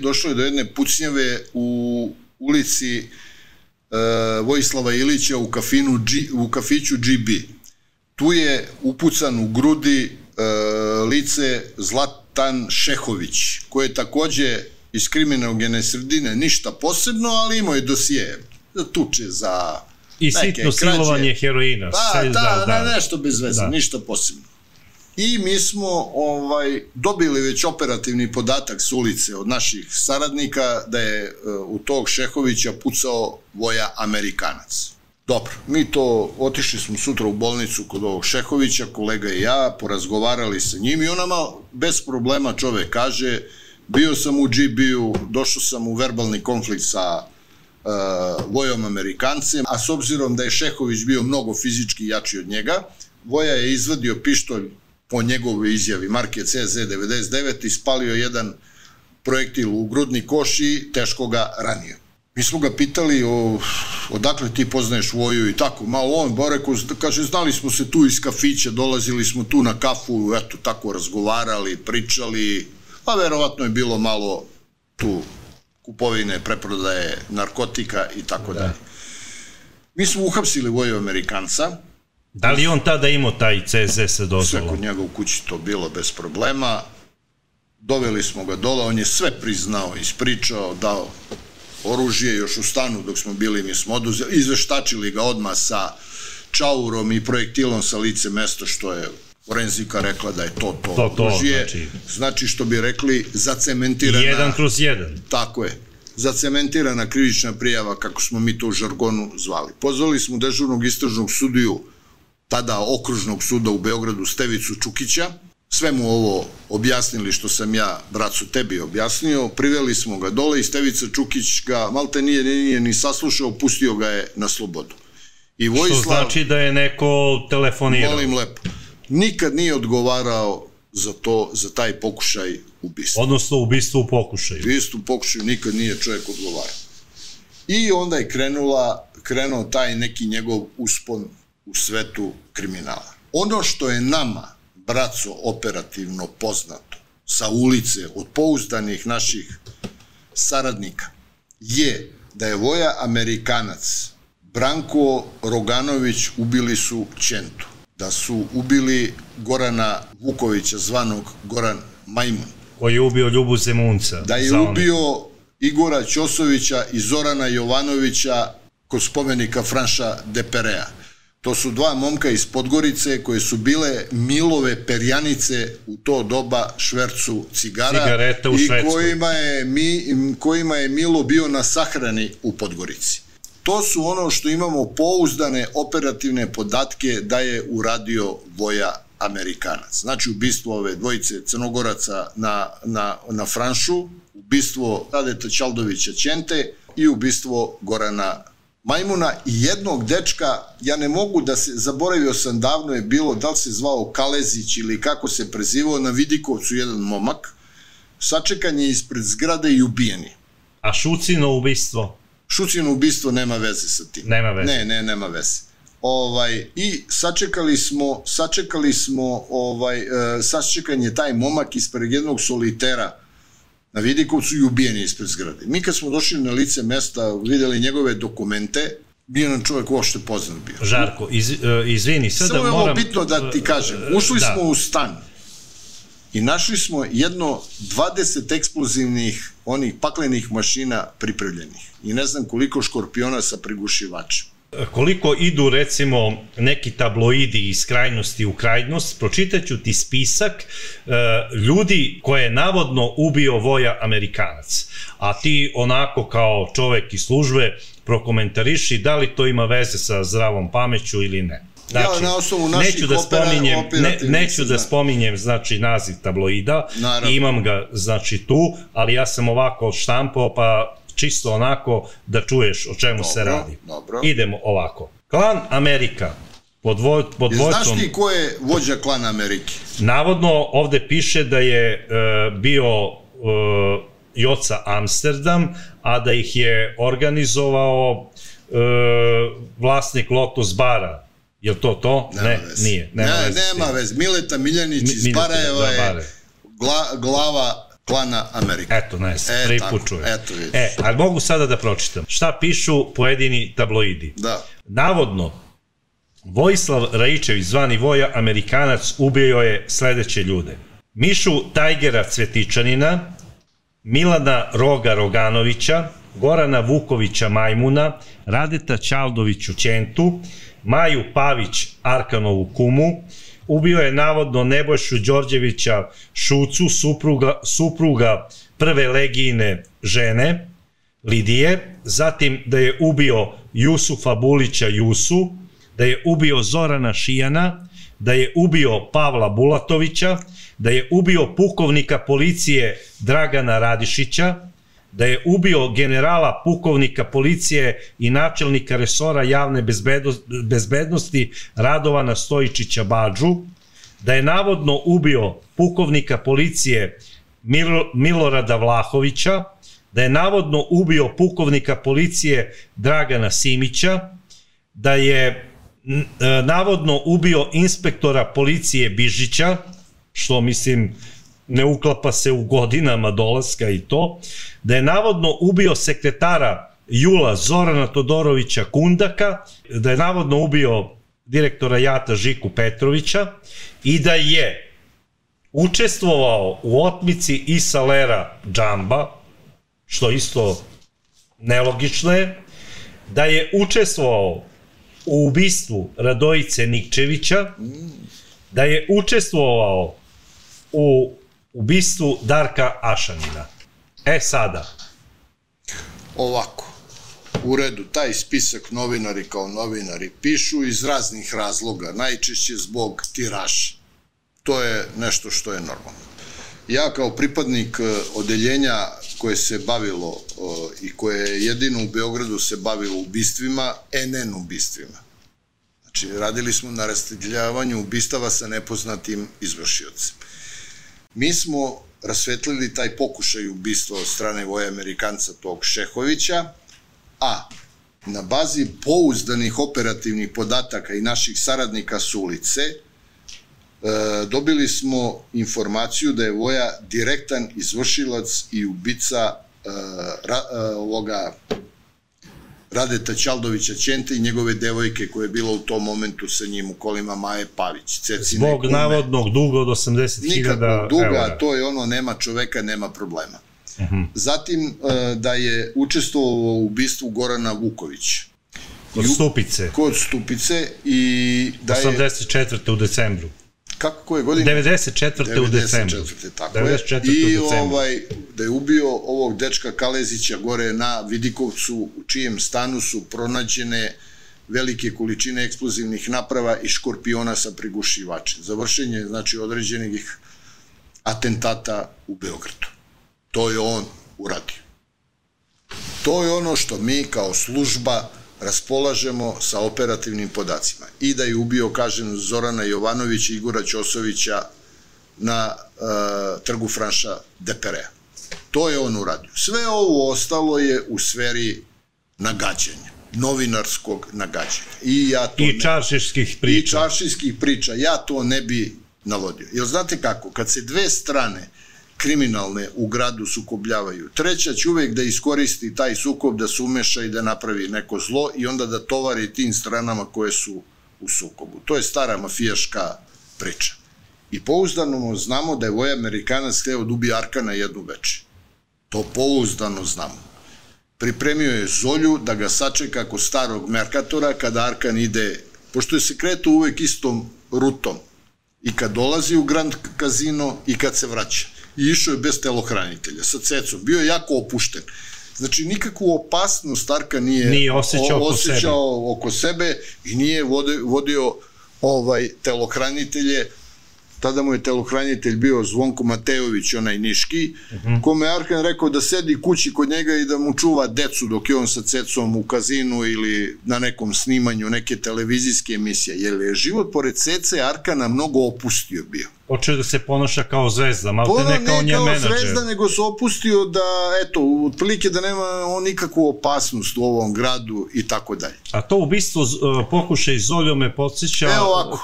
Došlo je do jedne pucnjave u ulici Vojislava Ilića u, kafinu, u kafiću GB. Tu je upucan u grudi e, lice Zlatan Šehović, koji je takođe iz kriminogene sredine ništa posebno, ali imao je dosije za tuče, za I sitno silovanje heroina. Da, da, da, da, nešto bez veze, da. ništa posebno. I mi smo ovaj dobili već operativni podatak s ulice od naših saradnika da je uh, u tog Šehovića pucao voja Amerikanac. Dobro, mi to, otišli smo sutra u bolnicu kod ovog Šehovića, kolega i ja, porazgovarali sa njim i on nama bez problema čovek kaže, bio sam u GB-u, došao sam u verbalni konflikt sa uh, Vojom Amerikancem, a s obzirom da je Šehović bio mnogo fizički jači od njega, Voja je izvadio pištolj po njegovoj izjavi marke CZ99 i spalio jedan projektil u grudni koš i teško ga ranio. Mi smo ga pitali o, odakle ti poznaješ Voju i tako, malo on, bo rekao, kaže, znali smo se tu iz kafića, dolazili smo tu na kafu, eto, tako razgovarali, pričali, pa verovatno je bilo malo tu kupovine, preprodaje narkotika i tako da. dalje. Mi smo uhapsili Voju Amerikanca. Da li on tada imao taj CZ sa dozvolom? Sve kod njega u kući to bilo bez problema. Doveli smo ga dole, on je sve priznao, ispričao, dao oružje još u stanu dok smo bili, mi smo oduzeli, izveštačili ga odmah sa čaurom i projektilom sa lice mesta, što je forenzika rekla da je to to, to, to oružje. Znači... znači što bi rekli zacementirana... Jedan kroz jedan. Tako je zacementirana krivična prijava, kako smo mi to u žargonu zvali. Pozvali smo dežurnog istražnog sudiju, tada okružnog suda u Beogradu, Stevicu Čukića, sve mu ovo objasnili što sam ja, bracu, tebi objasnio, priveli smo ga dole i Stevica Čukić ga malte nije, nije ni saslušao, pustio ga je na slobodu. I Vojislav, što znači da je neko telefonirao. Molim lepo. Nikad nije odgovarao za to, za taj pokušaj ubistva. Odnosno ubistvo u pokušaju. Ubistvo u pokušaju nikad nije čovjek odgovarao. I onda je krenula, krenuo taj neki njegov uspon u svetu kriminala. Ono što je nama braco operativno poznato sa ulice od pouzdanih naših saradnika je da je Voja Amerikanac Branko Roganović ubili su Čentu, da su ubili Gorana Vukovića zvanog Goran Majmun. Koji je ubio Ljubu Zemunca. Da je ubio Igora Ćosovića i Zorana Jovanovića kod spomenika Franša Deperea To su dva momka iz Podgorice koje su bile Milove perjanice u to doba švercu cigara Cigareta u i kojima je, mi, kojima je Milo bio na sahrani u Podgorici. To su ono što imamo pouzdane operativne podatke da je uradio Voja Amerikanac. Znači ubistvo ove dvojice crnogoraca na, na, na Franšu, ubistvo Radeta Ćaldovića Ćente i ubistvo Gorana majmuna i jednog dečka, ja ne mogu da se, zaboravio sam davno je bilo, da li se zvao Kalezić ili kako se prezivao, na Vidikovcu jedan momak, sačekan je ispred zgrade i ubijeni. A Šucino ubistvo? Šucino ubistvo nema veze sa tim. Nema veze. Ne, ne, nema veze. Ovaj, I sačekali smo, sačekali smo, ovaj, e, sačekan je taj momak ispred jednog solitera, na Vidikovcu i ubijen je ispred zgrade. Mi kad smo došli na lice mesta, videli njegove dokumente, bio nam čovjek uopšte poznat bio. Žarko, iz, uh, izvini, Samo da moram... Samo je bitno da ti kažem. Ušli da. smo u stan i našli smo jedno 20 eksplozivnih onih paklenih mašina pripremljenih i ne znam koliko škorpiona sa prigušivačem koliko idu recimo neki tabloidi iz krajnosti u krajnost, pročitaću ti spisak e, ljudi koje je navodno ubio Voja Amerikanac. A ti onako kao čovek iz službe prokomentariši da li to ima veze sa zdravom pameću ili ne. Znači, ja na osnovu naših neću da spominjem, ne, neću da spominjem znači naziv tabloida, Naravno. imam ga znači tu, ali ja sam ovako štampao pa čisto onako da čuješ o čemu se Dobro, radi. dobro. Idemo ovako. Klan Amerika pod, vo, pod znaš vojstvom... ti ko je vođa klana Amerike? Navodno ovde piše da je e, bio e, Joca Amsterdam, a da ih je organizovao e, vlasnik Lotus bara. Je to to? Nema ne, veze. nije. Nema ne, veze nema veze. Mileta Miljanić Mi- iz Barajeva da, je gla, glava klana Amerike. Eto, ne, E, prvi tako, put čujem. eto vidiš. E, ali mogu sada da pročitam. Šta pišu pojedini tabloidi? Da. Navodno, Vojislav Raičević, zvani Voja, Amerikanac, ubio je sledeće ljude. Mišu Tajgera Cvetičanina, Milana Roga Roganovića, Gorana Vukovića Majmuna, Radeta Ćaldoviću Ćentu, Maju Pavić Arkanovu kumu, ubio je navodno Nebojšu Đorđevića Šucu, supruga, supruga prve legijine žene, Lidije, zatim da je ubio Jusufa Bulića Jusu, da je ubio Zorana Šijana, da je ubio Pavla Bulatovića, da je ubio pukovnika policije Dragana Radišića, da je ubio generala pukovnika policije i načelnika resora javne bezbednosti Radovana Stojičića Bađu, da je navodno ubio pukovnika policije Mil- Milorada Vlahovića, da je navodno ubio pukovnika policije Dragana Simića, da je e, navodno ubio inspektora policije Bižića, što mislim ne uklapa se u godinama dolaska i to, da je navodno ubio sekretara Jula Zorana Todorovića Kundaka, da je navodno ubio direktora Jata Žiku Petrovića i da je učestvovao u otmici Isa Lera Džamba, što isto nelogično je, da je učestvovao u ubistvu Radojice Nikčevića, da je učestvovao u ubistvu Darka Ašanina. E sada, Ovako, u redu, taj spisak novinari kao novinari pišu iz raznih razloga, najčešće zbog tiraša. To je nešto što je normalno. Ja kao pripadnik e, odeljenja koje se bavilo e, i koje je jedino u Beogradu se bavilo ubistvima, NN ubistvima. Znači, radili smo na rastreljavanju ubistava sa nepoznatim izvršiocem. Mi smo rasvetlili taj pokušaj ubistva od strane voja Amerikanca tog Šehovića, a na bazi pouzdanih operativnih podataka i naših saradnika s ulice, e, dobili smo informaciju da je Voja direktan izvršilac i ubica e, e, ovoga Radeta Ćaldovića Ćente i njegove devojke koja je bila u tom momentu sa njim u kolima Maje Pavić. Cecine zbog kume. navodnog duga od 80.000 Nikakvog duga, eura. to je ono, nema čoveka, nema problema. Zatim e, da je učestvovao u ubistvu Gorana Vukovića Kod Stupice, kod Stupice i da je, 84. u decembru. Kako koje godine? 94. u decembru. 94. tako 94. je. I ovaj, da je ubio ovog dečka Kalezića gore na Vidikovcu, u čijem stanu su pronađene velike količine eksplozivnih naprava i škorpiona sa prigušivačem. Za vršenje, znači, određenih atentata u Beogradu. To je on uradio. To je ono što mi kao služba raspolažemo sa operativnim podacima. I da je ubio, kažem, Zorana Jovanovića i Igora Ćosovića na uh, trgu Franša Deperea. To je on uradio. Sve ovo ostalo je u sferi nagađanja, novinarskog nagađanja. I ja to I ne- čaršiških i priča. čaršijskih priča. Ja to ne bi navodio. Jer znate kako, kad se dve strane kriminalne u gradu sukobljavaju, treća će uvek da iskoristi taj sukob da se umeša i da napravi neko zlo i onda da tovari tim stranama koje su u sukobu. To je stara mafijaška priča. I pouzdano znamo da je Voja Amerikanac hteo da ubije Arkana jednu veče. To pouzdano znamo. Pripremio je Zolju da ga sačeka kod starog Merkatora kada Arkan ide, pošto je se kretu uvek istom rutom, i kad dolazi u Grand Casino i kad se vraća. I išao je bez telohranitelja, sa cecom. Bio je jako opušten. Znači, nikakvu opasnost Arka nije, Nije osjećao oko osjećao oko sebe i nije vodio, vodio ovaj telohranitelje tada mu je telohranitelj bio Zvonko Matejović, onaj Niški, uh -huh. kome je Arkan rekao da sedi kući kod njega i da mu čuva decu dok je on sa cecom u kazinu ili na nekom snimanju neke televizijske emisije. Jer je život pored cece Arkana mnogo opustio bio. Počeo da se ponaša kao zvezda, malo te ne kao njen menadžer. Ne kao zvezda, nego se opustio da, eto, otprilike da nema on nikakvu opasnost u ovom gradu i tako dalje. A to ubistvo uh, pokušaj Zoljo me podsjeća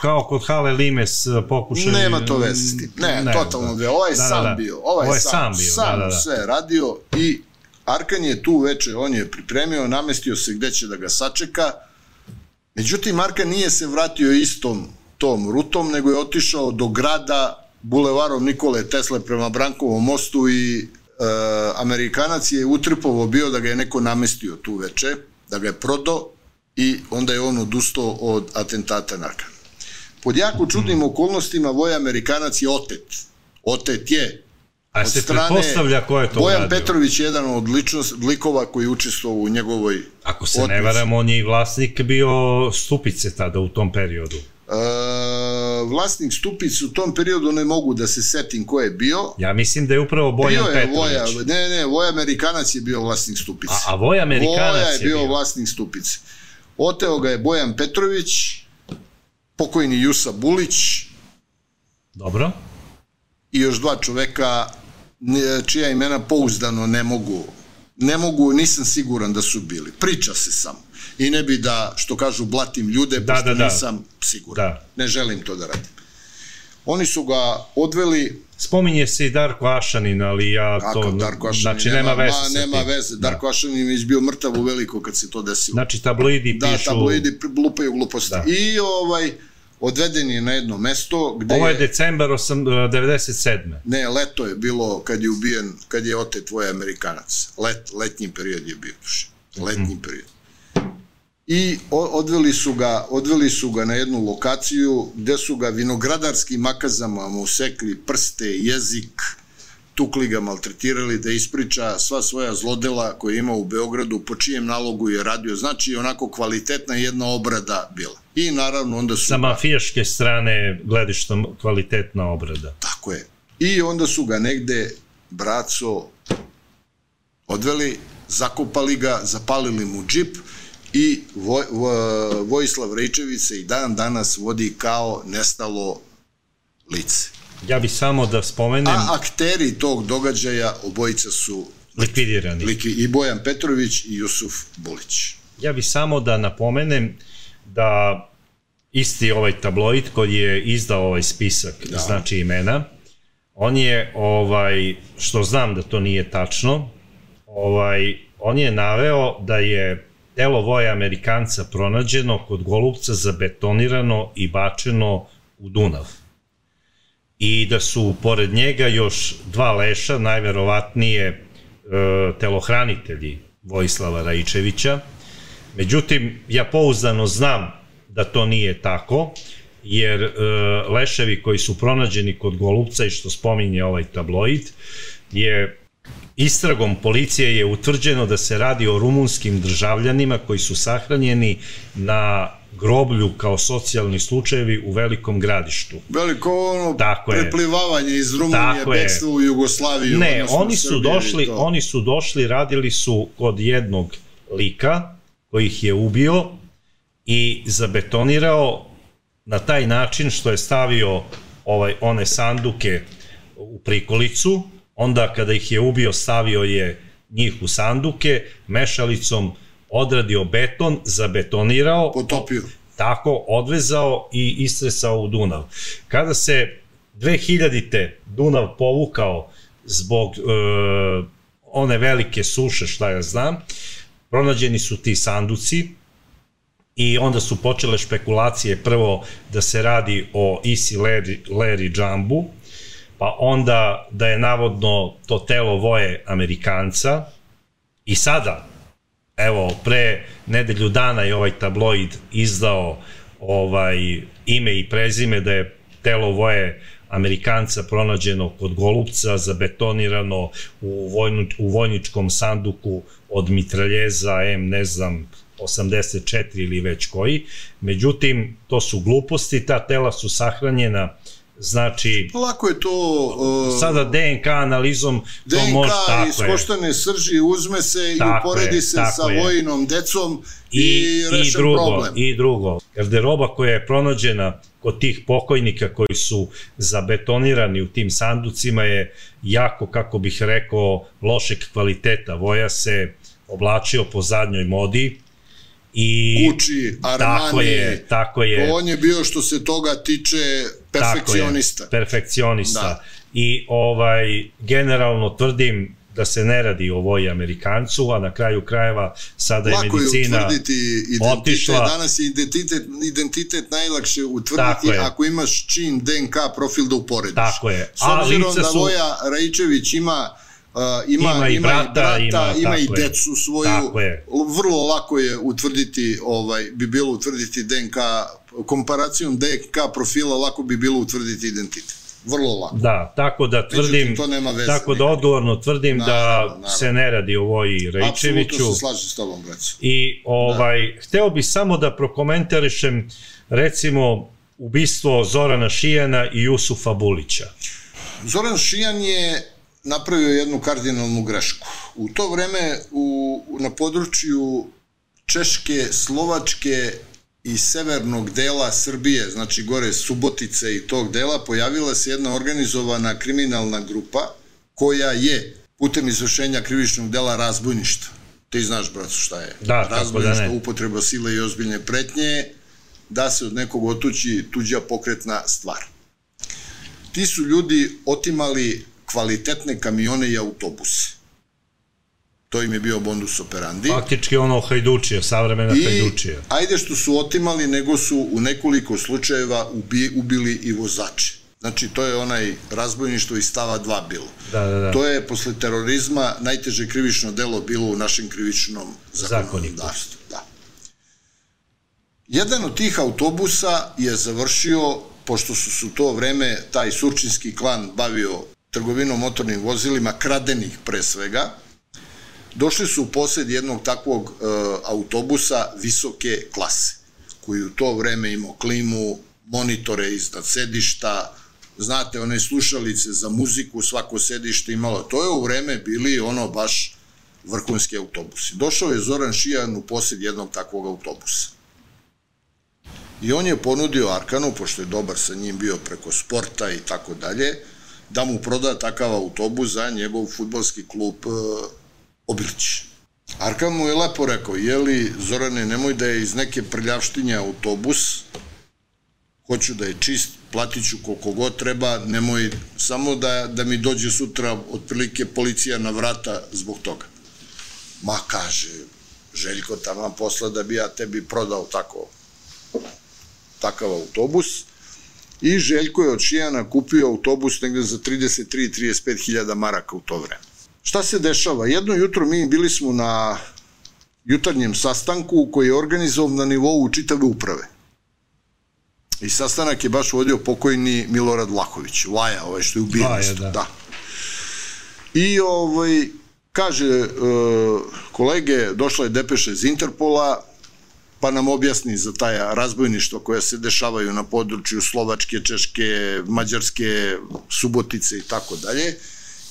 kao kod Hale Limes uh, pokušaj... Nema to veze s tim. Ne, ne totalno da. Ovaj da, sam da, da. bio. Ovaj, ovaj sam, sam bio. Sam da, da, da. sve radio i Arkan je tu veče, on je pripremio, namestio se gde će da ga sačeka. Međutim, Arkan nije se vratio istom tom rutom, nego je otišao do grada bulevarom Nikole Tesle prema Brankovom mostu i e, Amerikanac je utripovo bio da ga je neko namestio tu veče, da ga je prodao i onda je on odustao od atentata narka. Pod jako čudnim okolnostima Voj Amerikanac je otet. Otet je A se pretpostavlja ko je to Bojan uradio? Petrović je jedan od ličnost, likova koji je učestvovao u njegovoj Ako se otmici. ne varam, on je i vlasnik bio Stupice tada u tom periodu. E, vlasnik Stupice u tom periodu ne mogu da se setim ko je bio. Ja mislim da je upravo Bojan bio je Petrović. Voja, ne, ne, Voj Amerikanac je bio vlasnik Stupice. A, a Voj Amerikanac Voja je, je bio, bio vlasnik Stupice. Oteo ga je Bojan Petrović, pokojni Jusa Bulić. Dobro. I još dva čoveka čija imena pouzdano ne mogu ne mogu, nisam siguran da su bili. Priča se samo. I ne bi da, što kažu, blatim ljude, da, pošto da, da. nisam siguran. Da. Ne želim to da radim. Oni su ga odveli... Spominje se i Darko Ašanin, ali ja to... Kako, Darko Ašanin, znači nema, nema veze. Ma, nema veze. Da. Darko Ašanin je bio mrtav u veliko kad se to desilo. Znači tabloidi da, pišu... Da, tabloidi lupaju gluposti. Da. I ovaj odveden je na jedno mesto gde Ovo je, je decembar 97. Ne, leto je bilo kad je ubijen, kad je otet tvoj Amerikanac. Let, letnji period je bio duše. Letnji mm. period. I odveli su ga, odveli su ga na jednu lokaciju gde su ga vinogradarskim makazama mu sekli prste, jezik, tukli ga, maltretirali, da ispriča sva svoja zlodela koje ima u Beogradu, po čijem nalogu je radio. Znači, onako kvalitetna jedna obrada bila. I naravno onda su... Sa mafijaške strane gledištom kvalitetna obrada. Tako je. I onda su ga negde, braco, odveli, zakopali ga, zapalili mu džip i Voj, Vojislav Rejčević se i dan danas vodi kao nestalo lice. Ja bih samo da spomenem... A akteri tog događaja obojica su likvidirani. Liki, I Bojan Petrović i Jusuf Bulić. Ja bih samo da napomenem da isti ovaj tabloid koji je izdao ovaj spisak, da. znači imena, on je, ovaj, što znam da to nije tačno, ovaj, on je naveo da je telo voja Amerikanca pronađeno kod Golubca zabetonirano i bačeno u Dunav. I da su pored njega još dva leša, najverovatnije e, telohranitelji Vojislava Rajičevića. Međutim, ja pouzdano znam da to nije tako, jer e, leševi koji su pronađeni kod Golubca i što spominje ovaj tabloid, je Istragom policije je utvrđeno da se radi o rumunskim državljanima koji su sahranjeni na groblju kao socijalni slučajevi u velikom gradištu. Veliko ono Tako preplivavanje iz Rumunije, bekstvo u Jugoslaviju. Ne, oni su došli, oni su došli, radili su kod jednog lika koji ih je ubio i zabetonirao na taj način što je stavio ovaj one sanduke u prikolicu, onda kada ih je ubio stavio je njih u sanduke, mešalicom odradio beton, zabetonirao, potopio. Tako, odvezao i istresao u Dunav. Kada se 2000-te Dunav povukao zbog e, one velike suše, šta ja znam, pronađeni su ti sanduci, i onda su počele špekulacije prvo da se radi o Isi Larry, Larry Jumbu, pa onda da je navodno to telo voje Amerikanca i sada, evo, pre nedelju dana je ovaj tabloid izdao ovaj ime i prezime da je telo voje Amerikanca pronađeno kod Golubca, zabetonirano u, vojnu, u vojničkom sanduku od mitraljeza M, ne znam, 84 ili već koji. Međutim, to su gluposti, ta tela su sahranjena Znači, Lako je to... Uh, sada DNK analizom to DNK može tako iz koštane srži uzme se Tako i uporedi je, se sa je. vojinom decom i, i, i drugo, problem. i drugo. Garderoba koja je pronađena kod tih pokojnika koji su zabetonirani u tim sanducima je jako, kako bih rekao, lošeg kvaliteta. Voja se oblačio po zadnjoj modi i Gucci, Armani, tako je, tako je. on je bio što se toga tiče perfekcionista. Tako je, perfekcionista. Da. I ovaj, generalno tvrdim da se ne radi o voji Amerikancu, a na kraju krajeva sada je Lako je medicina utvrditi identitet, otišla. danas je identitet, identitet najlakše utvrditi je. ako imaš čin DNK profil da uporediš. Tako je. S A obzirom da su- Voja Rajičević ima Uh, ima, Ima i ima brata, i brata, ima, ima, i je. decu svoju. Je. Vrlo lako je utvrditi, ovaj, bi bilo utvrditi DNK, komparacijom DNK profila lako bi bilo utvrditi identitet. Vrlo lako. Da, tako da tvrdim, Međutim, to nema veze tako da odgovorno tvrdim Naravno, da naravno. se ne radi o Voji Rejčeviću. Apsolutno se slažem s tobom, Breco. I ovaj, da. hteo bih samo da prokomentarišem recimo ubistvo Zorana Šijana i Jusufa Bulića. Zoran Šijan je napravio jednu kardinalnu grešku. U to vreme u, na području Češke, Slovačke i severnog dela Srbije, znači gore Subotice i tog dela, pojavila se jedna organizovana kriminalna grupa koja je putem izvršenja krivičnog dela razbojništva. Ti znaš, bracu, šta je? Da, kako da ne. upotreba sile i ozbiljne pretnje, da se od nekog otući tuđa pokretna stvar. Ti su ljudi otimali kvalitetne kamione i autobuse. To im je bio bondus operandi. Faktički ono hajdučija, savremena I hajdučija. ajde što su otimali, nego su u nekoliko slučajeva ubi, ubili i vozače. Znači, to je onaj razbojništvo iz stava 2 bilo. Da, da, da. To je posle terorizma najteže krivično delo bilo u našem krivičnom zakonodavstvu. Da. Jedan od tih autobusa je završio, pošto su su to vreme taj surčinski klan bavio trgovinom motornim vozilima, kradenih pre svega, došli su u posed jednog takvog e, autobusa visoke klase, koji u to vreme imao klimu, monitore iznad sedišta, znate, one slušalice za muziku, svako sedište imalo. To je u vreme bili ono baš vrhunski autobusi. Došao je Zoran Šijan u posjed jednog takvog autobusa. I on je ponudio Arkanu, pošto je dobar sa njim bio preko sporta i tako dalje, da mu proda takav autobus za njegov futbalski klub e, Obilić. Arkan mu je lepo rekao, jeli Zorane, nemoj da je iz neke prljavštinje autobus, hoću da je čist, platit ću koliko god treba, nemoj samo da, da mi dođe sutra otprilike policija na vrata zbog toga. Ma kaže, Željko tamo posla da bi ja tebi prodao tako takav autobus i Željko je od Šijana kupio autobus negde za 33-35 hiljada maraka u to vreme. Šta se dešava? Jedno jutro mi bili smo na jutarnjem sastanku koji je organizovan na nivou čitave uprave. I sastanak je baš vodio pokojni Milorad Vlahović, Laja, ovaj što je ubijen. Laja, da. da. I ovaj, kaže, e, kolege, došla je depeša iz Interpola, pa nam objasni za taj razbojništvo koje se dešavaju na području Slovačke, Češke, Mađarske, Subotice i tako dalje,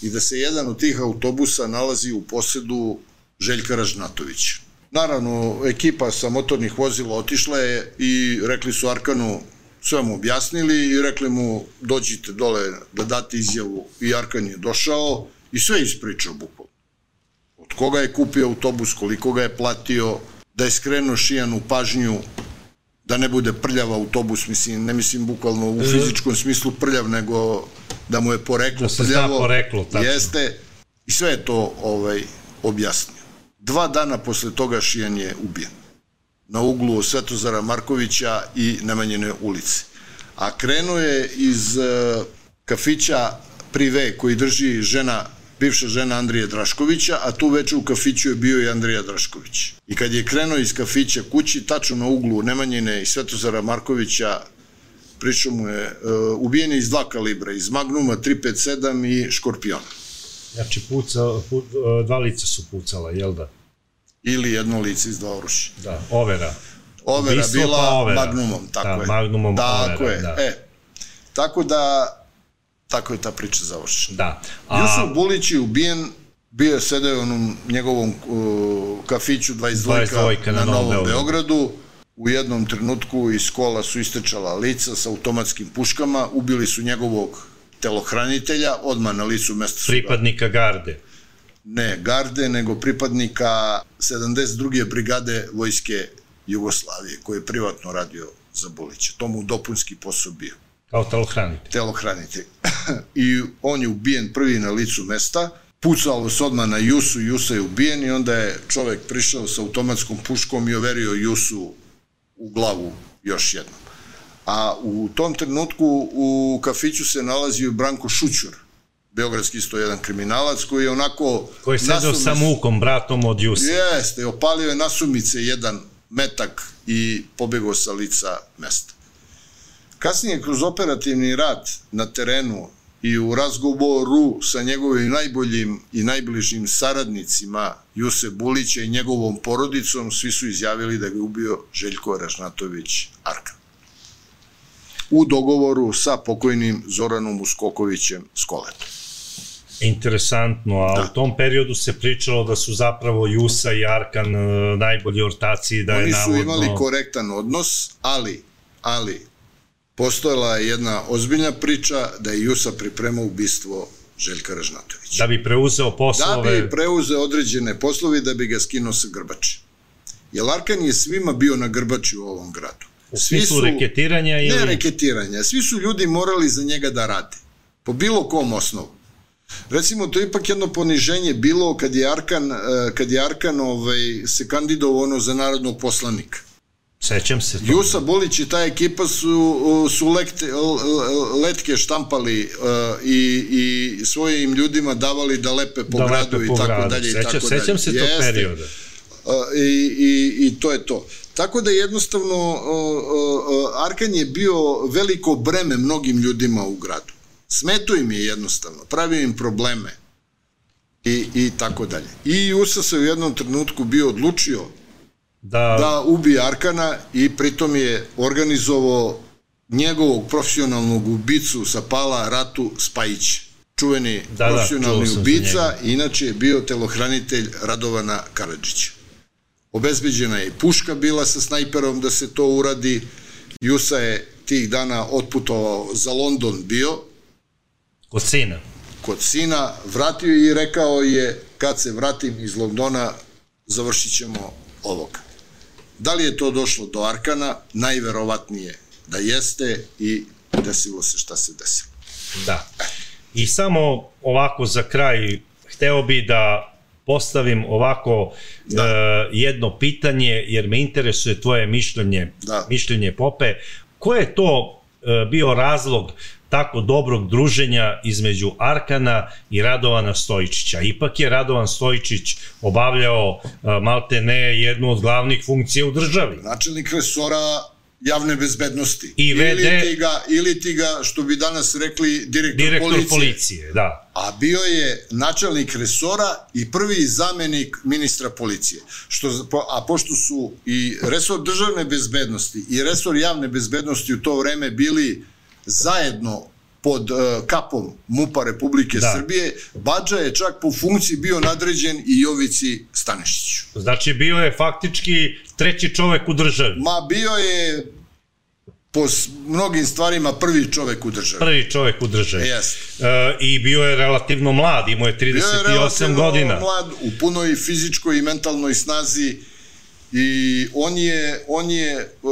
i da se jedan od tih autobusa nalazi u posedu Željka Ražnatovića. Naravno, ekipa sa motornih vozila otišla je i rekli su Arkanu, sve mu objasnili i rekli mu dođite dole da date izjavu i Arkan je došao i sve ispričao bukvalno. Od koga je kupio autobus, koliko ga je platio, da je skrenuo Šijanu pažnju da ne bude prljav autobus, mislim, ne mislim bukvalno u fizičkom smislu prljav, nego da mu je poreklo Da se zna prljavo. poreklo, tačno. Jeste, i sve je to ovaj, objasnio. Dva dana posle toga Šijan je ubijen na uglu Svetozara Markovića i Nemanjene ulice. A krenuo je iz uh, kafića Prive koji drži žena bivša žena Andrije Draškovića, a tu veče u kafiću je bio i Andrija Drašković. I kad je krenuo iz kafića kući, tačno na uglu Nemanjine i Svetozara Markovića, pričao mu je, uh, ubijen je iz dva kalibra, iz Magnuma 357 i Škorpiona. Znači, puca, pu, dva lica su pucala, jel da? Ili jedno lice iz dva orušja. Da, overa. Overa Ubistvo bila pa overa. Magnumom, tako Da, je. Magnumom tako overa, je. da. E, Tako da, tako je ta priča završena. Da. A... Jusuf Bulić je ubijen, bio je sedeo u onom njegovom uh, kafiću 22, 22 na, na Novom Beogradu. Beogradu. U jednom trenutku iz kola su istečala lica sa automatskim puškama, ubili su njegovog telohranitelja, odmah na licu mesta su Pripadnika garde. Ne garde, nego pripadnika 72. brigade vojske Jugoslavije, koji je privatno radio za Bulića. To mu dopunski posao bio. Kao telohranitelj. Telohranitelj. I on je ubijen prvi na licu mesta, pucalo se odmah na Jusu, Jusa je ubijen i onda je čovek prišao sa automatskom puškom i overio Jusu u glavu još jednom. A u tom trenutku u kafiću se nalazio Branko Šućur, beogradski isto jedan kriminalac koji je onako... Koji je sedao sa mukom, bratom od Jusa. Jeste, opalio je nasumice jedan metak i pobegao sa lica mesta. Kasnije, kroz operativni rad na terenu i u razgovoru sa njegovim najboljim i najbližim saradnicima Juse Bulića i njegovom porodicom, svi su izjavili da ga ubio Željko Ražnatović Arkan. U dogovoru sa pokojnim Zoranom Uskokovićem Skoletom. Interesantno, a da. u tom periodu se pričalo da su zapravo Jusa i Arkan e, najbolji ortaci, da Oni je navodno... Oni su imali korektan odnos, ali, ali postojala je jedna ozbiljna priča da je Jusa pripremao ubistvo Željka Ražnatovića. Da bi preuzeo poslove... Da bi preuzeo određene poslove da bi ga skinuo sa Grbače. Jer Arkan je svima bio na Grbači u ovom gradu. U svi su reketiranja ili... Ne reketiranja, svi su ljudi morali za njega da rade. Po bilo kom osnovu. Recimo, to je ipak jedno poniženje bilo kad je Arkan, eh, kad je Arkan ovaj, se kandidovao ono za narodnog poslanika. Sećam se. To. Jusa Bolić i ta ekipa su, su lekte, letke štampali uh, i, i svojim ljudima davali da lepe po da gradu lepe po i tako gradu. dalje. Seća, i tako sećam dalje. se tog Jeste. perioda. Uh, i, i, I to je to. Tako da jednostavno uh, uh, Arkan je bio veliko breme mnogim ljudima u gradu. Smeto im je jednostavno, pravio im probleme i, i tako dalje. I Jusa se u jednom trenutku bio odlučio da, da ubije Arkana i pritom je organizovao njegovog profesionalnog ubicu sa Pala Ratu Spajić čuveni da, da profesionalni da, ubica, inače je bio telohranitelj Radovana Karadžića. Obezbeđena je i puška bila sa snajperom da se to uradi. Jusa je tih dana otputovao za London bio. Kod sina. Kod sina. Vratio i rekao je kad se vratim iz Londona završit ćemo ovoga. Da li je to došlo do Arkana? Najverovatnije da jeste i desilo se šta se desilo. Da. I samo ovako za kraj, hteo bi da postavim ovako da. uh, jedno pitanje, jer me interesuje tvoje mišljenje, da. mišljenje Pope. Ko je to uh, bio razlog tako dobrog druženja između Arkana i Radovana Stojičića. Ipak je Radovan Stojičić obavljao malte ne jednu od glavnih funkcija u državi. Načelnik resora javne bezbednosti. I VD... Ili ti ga, ili ti ga što bi danas rekli, direktor, direktor policije. policije. da. A bio je načelnik resora i prvi zamenik ministra policije. Što, a pošto su i resor državne bezbednosti i resor javne bezbednosti u to vreme bili zajedno pod uh, kapom MUPA Republike da. Srbije, Bađa je čak po funkciji bio nadređen i Jovici Stanišiću. Znači bio je faktički treći čovek u državi. Ma bio je po mnogim stvarima prvi čovek u državi. Prvi čovek u državi. Yes. E, I bio je relativno mlad, imao je 38 bio je godina. mlad, u punoj fizičkoj i mentalnoj snazi i on je, on je, uh,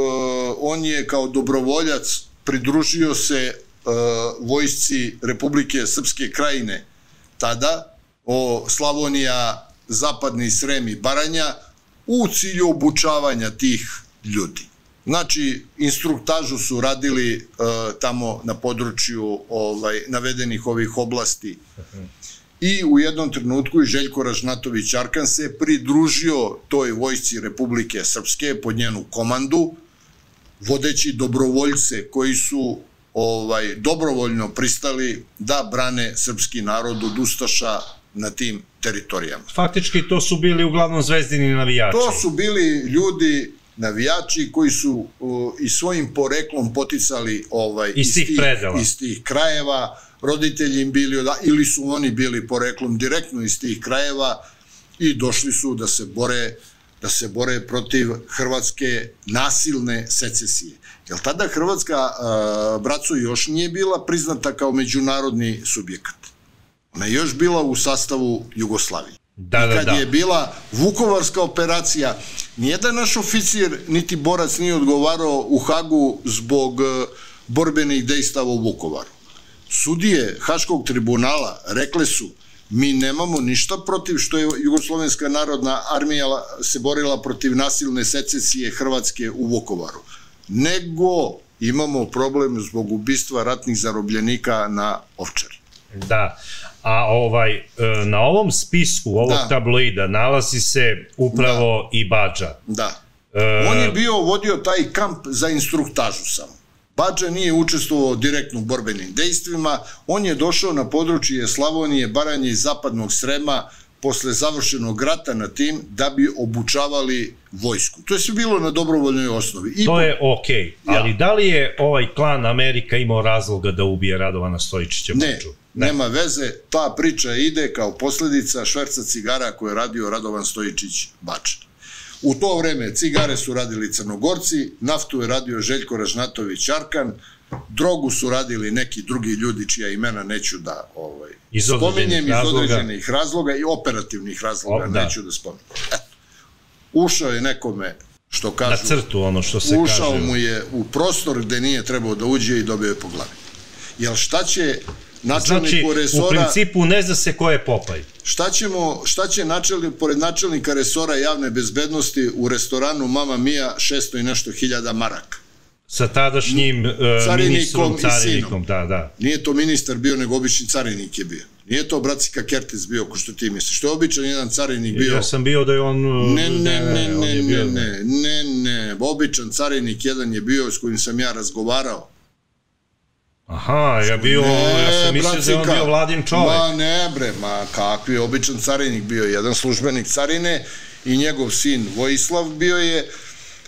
on je kao dobrovoljac pridružio se uh, vojsci Republike Srpske krajine tada, o Slavonija, Zapadni Srem i Baranja, u cilju obučavanja tih ljudi. Znači, instruktažu su radili uh, tamo na području ovaj, navedenih ovih oblasti. I u jednom trenutku i Željko Ražnatović Arkan se pridružio toj vojsci Republike Srpske pod njenu komandu, vodeći dobrovoljce koji su ovaj dobrovoljno pristali da brane srpski narod od Ustaša na tim teritorijama. Faktički to su bili uglavnom zvezdini navijači. To su bili ljudi navijači koji su uh, i svojim poreklom poticali ovaj Iz tih predela. iz tih krajeva, roditelji im bili od, ili su oni bili poreklom direktno iz tih krajeva i došli su da se bore da se bore protiv hrvatske nasilne secesije. Jer tada Hrvatska, braco, još nije bila priznata kao međunarodni subjekat. Ona je još bila u sastavu Jugoslavije. Da, I da, kad da. je bila Vukovarska operacija, nijedan naš oficir niti borac nije odgovarao u Hagu zbog e, borbenih dejstava u Vukovaru. Sudije Haškog tribunala rekle su mi nemamo ništa protiv što je Jugoslovenska narodna armija se borila protiv nasilne secesije Hrvatske u Vukovaru. Nego imamo problem zbog ubistva ratnih zarobljenika na Ovčari. Da. A ovaj, e, na ovom spisku ovog Da. tabloida nalazi se upravo i Bađa. Da. E, On je bio vodio taj kamp za instruktažu samo. Bađa nije učestvovao direktno u borbenim dejstvima, on je došao na područje Slavonije, Baranje i Zapadnog Srema posle završenog rata na tim da bi obučavali vojsku. To je sve bilo na dobrovoljnoj osnovi. I To je okej, Ja. ali da li je ovaj klan Amerika imao razloga da ubije Radovana Stojičića Ne, Bađu? nema veze, ta priča ide kao posledica šverca cigara koje je radio Radovan Stojičić Bača. U to vreme cigare su radili Crnogorci, naftu je radio Željko Ražnatović Arkan, drogu su radili neki drugi ljudi čija imena neću da ovaj, Iz spominjem iz razloga. određenih razloga i operativnih razloga, O, da. neću da spominjem. Eto, ušao je nekome, što Na kažu, crtu, ono što se ušao kaže. mu je u prostor gde nije trebao da uđe i dobio je po glavi. Jel šta će načelniku Znači, u resora, principu ne zna se ko je Popaj. šta, ćemo, šta će načelnik, pored načelnika resora javne bezbednosti u restoranu Mama Mia 600 i nešto hiljada maraka? Sa tadašnjim uh, Carinikom ministrom, carinikom, da, da. Nije to ministar bio, nego obični carinik je bio. Nije to Bracika Kertes bio, ko što ti misliš. To je običan jedan carinik bio. Ja sam bio da je on... uh, Ne, ne, ne, on ne, je ne, bio- ne, ne, ne, običan carinik jedan je bio s kojim sam ja razgovarao. Aha, ja bio, ja sam mislio da je on bio vladin čovek. Ma ne bre, ma kakvi običan carinik bio je, jedan službenik carine i njegov sin Vojislav bio je,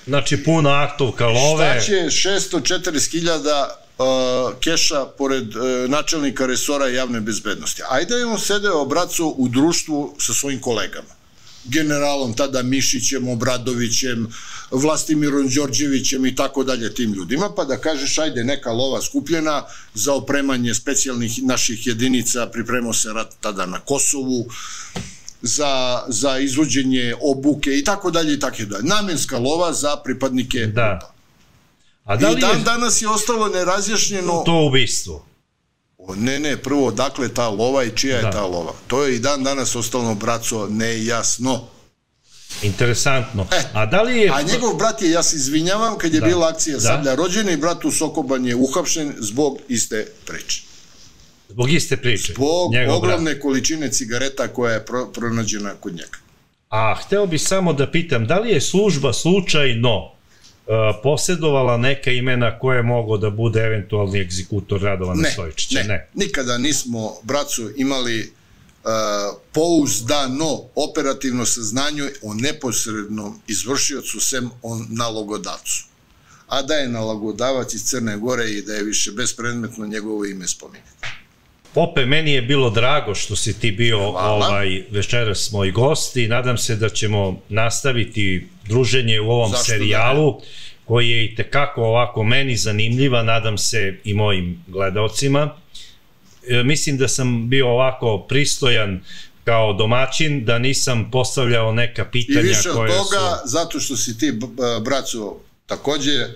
Znači, puna aktovka love. šta će 640.000 uh, keša pored uh, načelnika resora javne bezbednosti. Ajde je on sedeo, braco, u društvu sa svojim kolegama. Generalom tada Mišićem, Obradovićem, Vlastimirom Đorđevićem i tako dalje tim ljudima, pa da kažeš ajde neka lova skupljena za opremanje specijalnih naših jedinica, pripremao se rat tada na Kosovu, za, za izvođenje obuke i tako dalje i tako dalje. Namenska lova za pripadnike Da. A da I li dan je danas je ostalo nerazjašnjeno to ubistvo? Ne, ne, prvo, dakle ta lova i čija Da. je ta lova. To je i dan danas ostalo, braco, nejasno. Interesantno. E, A da li je... A njegov brat je, ja se izvinjavam, kad je Da. bila akcija Da. Sablja rođeni, brat u Sokoban je uhapšen zbog iste priče. Zbog iste priče. Zbog njegov brat. ogromne količine cigareta koja je pro, pronađena kod njega. A hteo bih samo da pitam, da li je služba slučajno uh, posjedovala neka imena koje je mogao da bude eventualni egzekutor Radovana Ne, Stojičića? ne, ne, nikada nismo, bracu, imali uh, pouzdano operativno saznanje o neposrednom izvršiocu sem o nalogodavcu. A da je nalogodavac iz Crne Gore i da je više bespredmetno njegovo ime spominjati. Pope, meni je bilo drago što si ti bio Hvala. ovaj večeras moj gost i nadam se da ćemo nastaviti druženje u ovom Zašto serijalu koji je i tekako ovako meni zanimljiva, nadam se i mojim gledalcima. E, mislim da sam bio ovako pristojan kao domaćin, da nisam postavljao neka I pitanja više od toga, su... zato što si ti, braco, takođe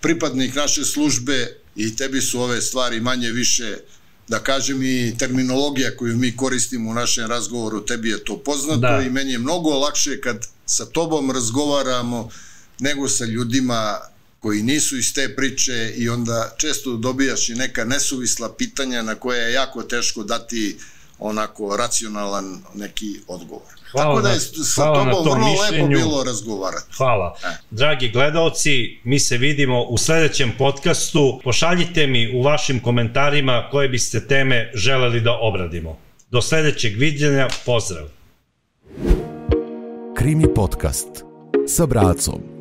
pripadnik naše službe i tebi su ove stvari manje više da kažem i terminologija koju mi koristimo u našem razgovoru, tebi je to poznato Da. i meni je mnogo lakše kad sa tobom razgovaramo nego sa ljudima koji nisu iz te priče i onda često dobijaš i neka nesuvisla pitanja na koje je jako teško dati onako racionalan neki odgovor. Hvala Tako da na- je sa hvala na tobom vrlo lepo mišljenju. bilo razgovarati. Hvala. E. Dragi gledalci, mi se vidimo u sledećem podcastu. Pošaljite mi u vašim komentarima koje biste teme želeli da obradimo. Do sledećeg viđenja, pozdrav! Krimi podcast sa bracom.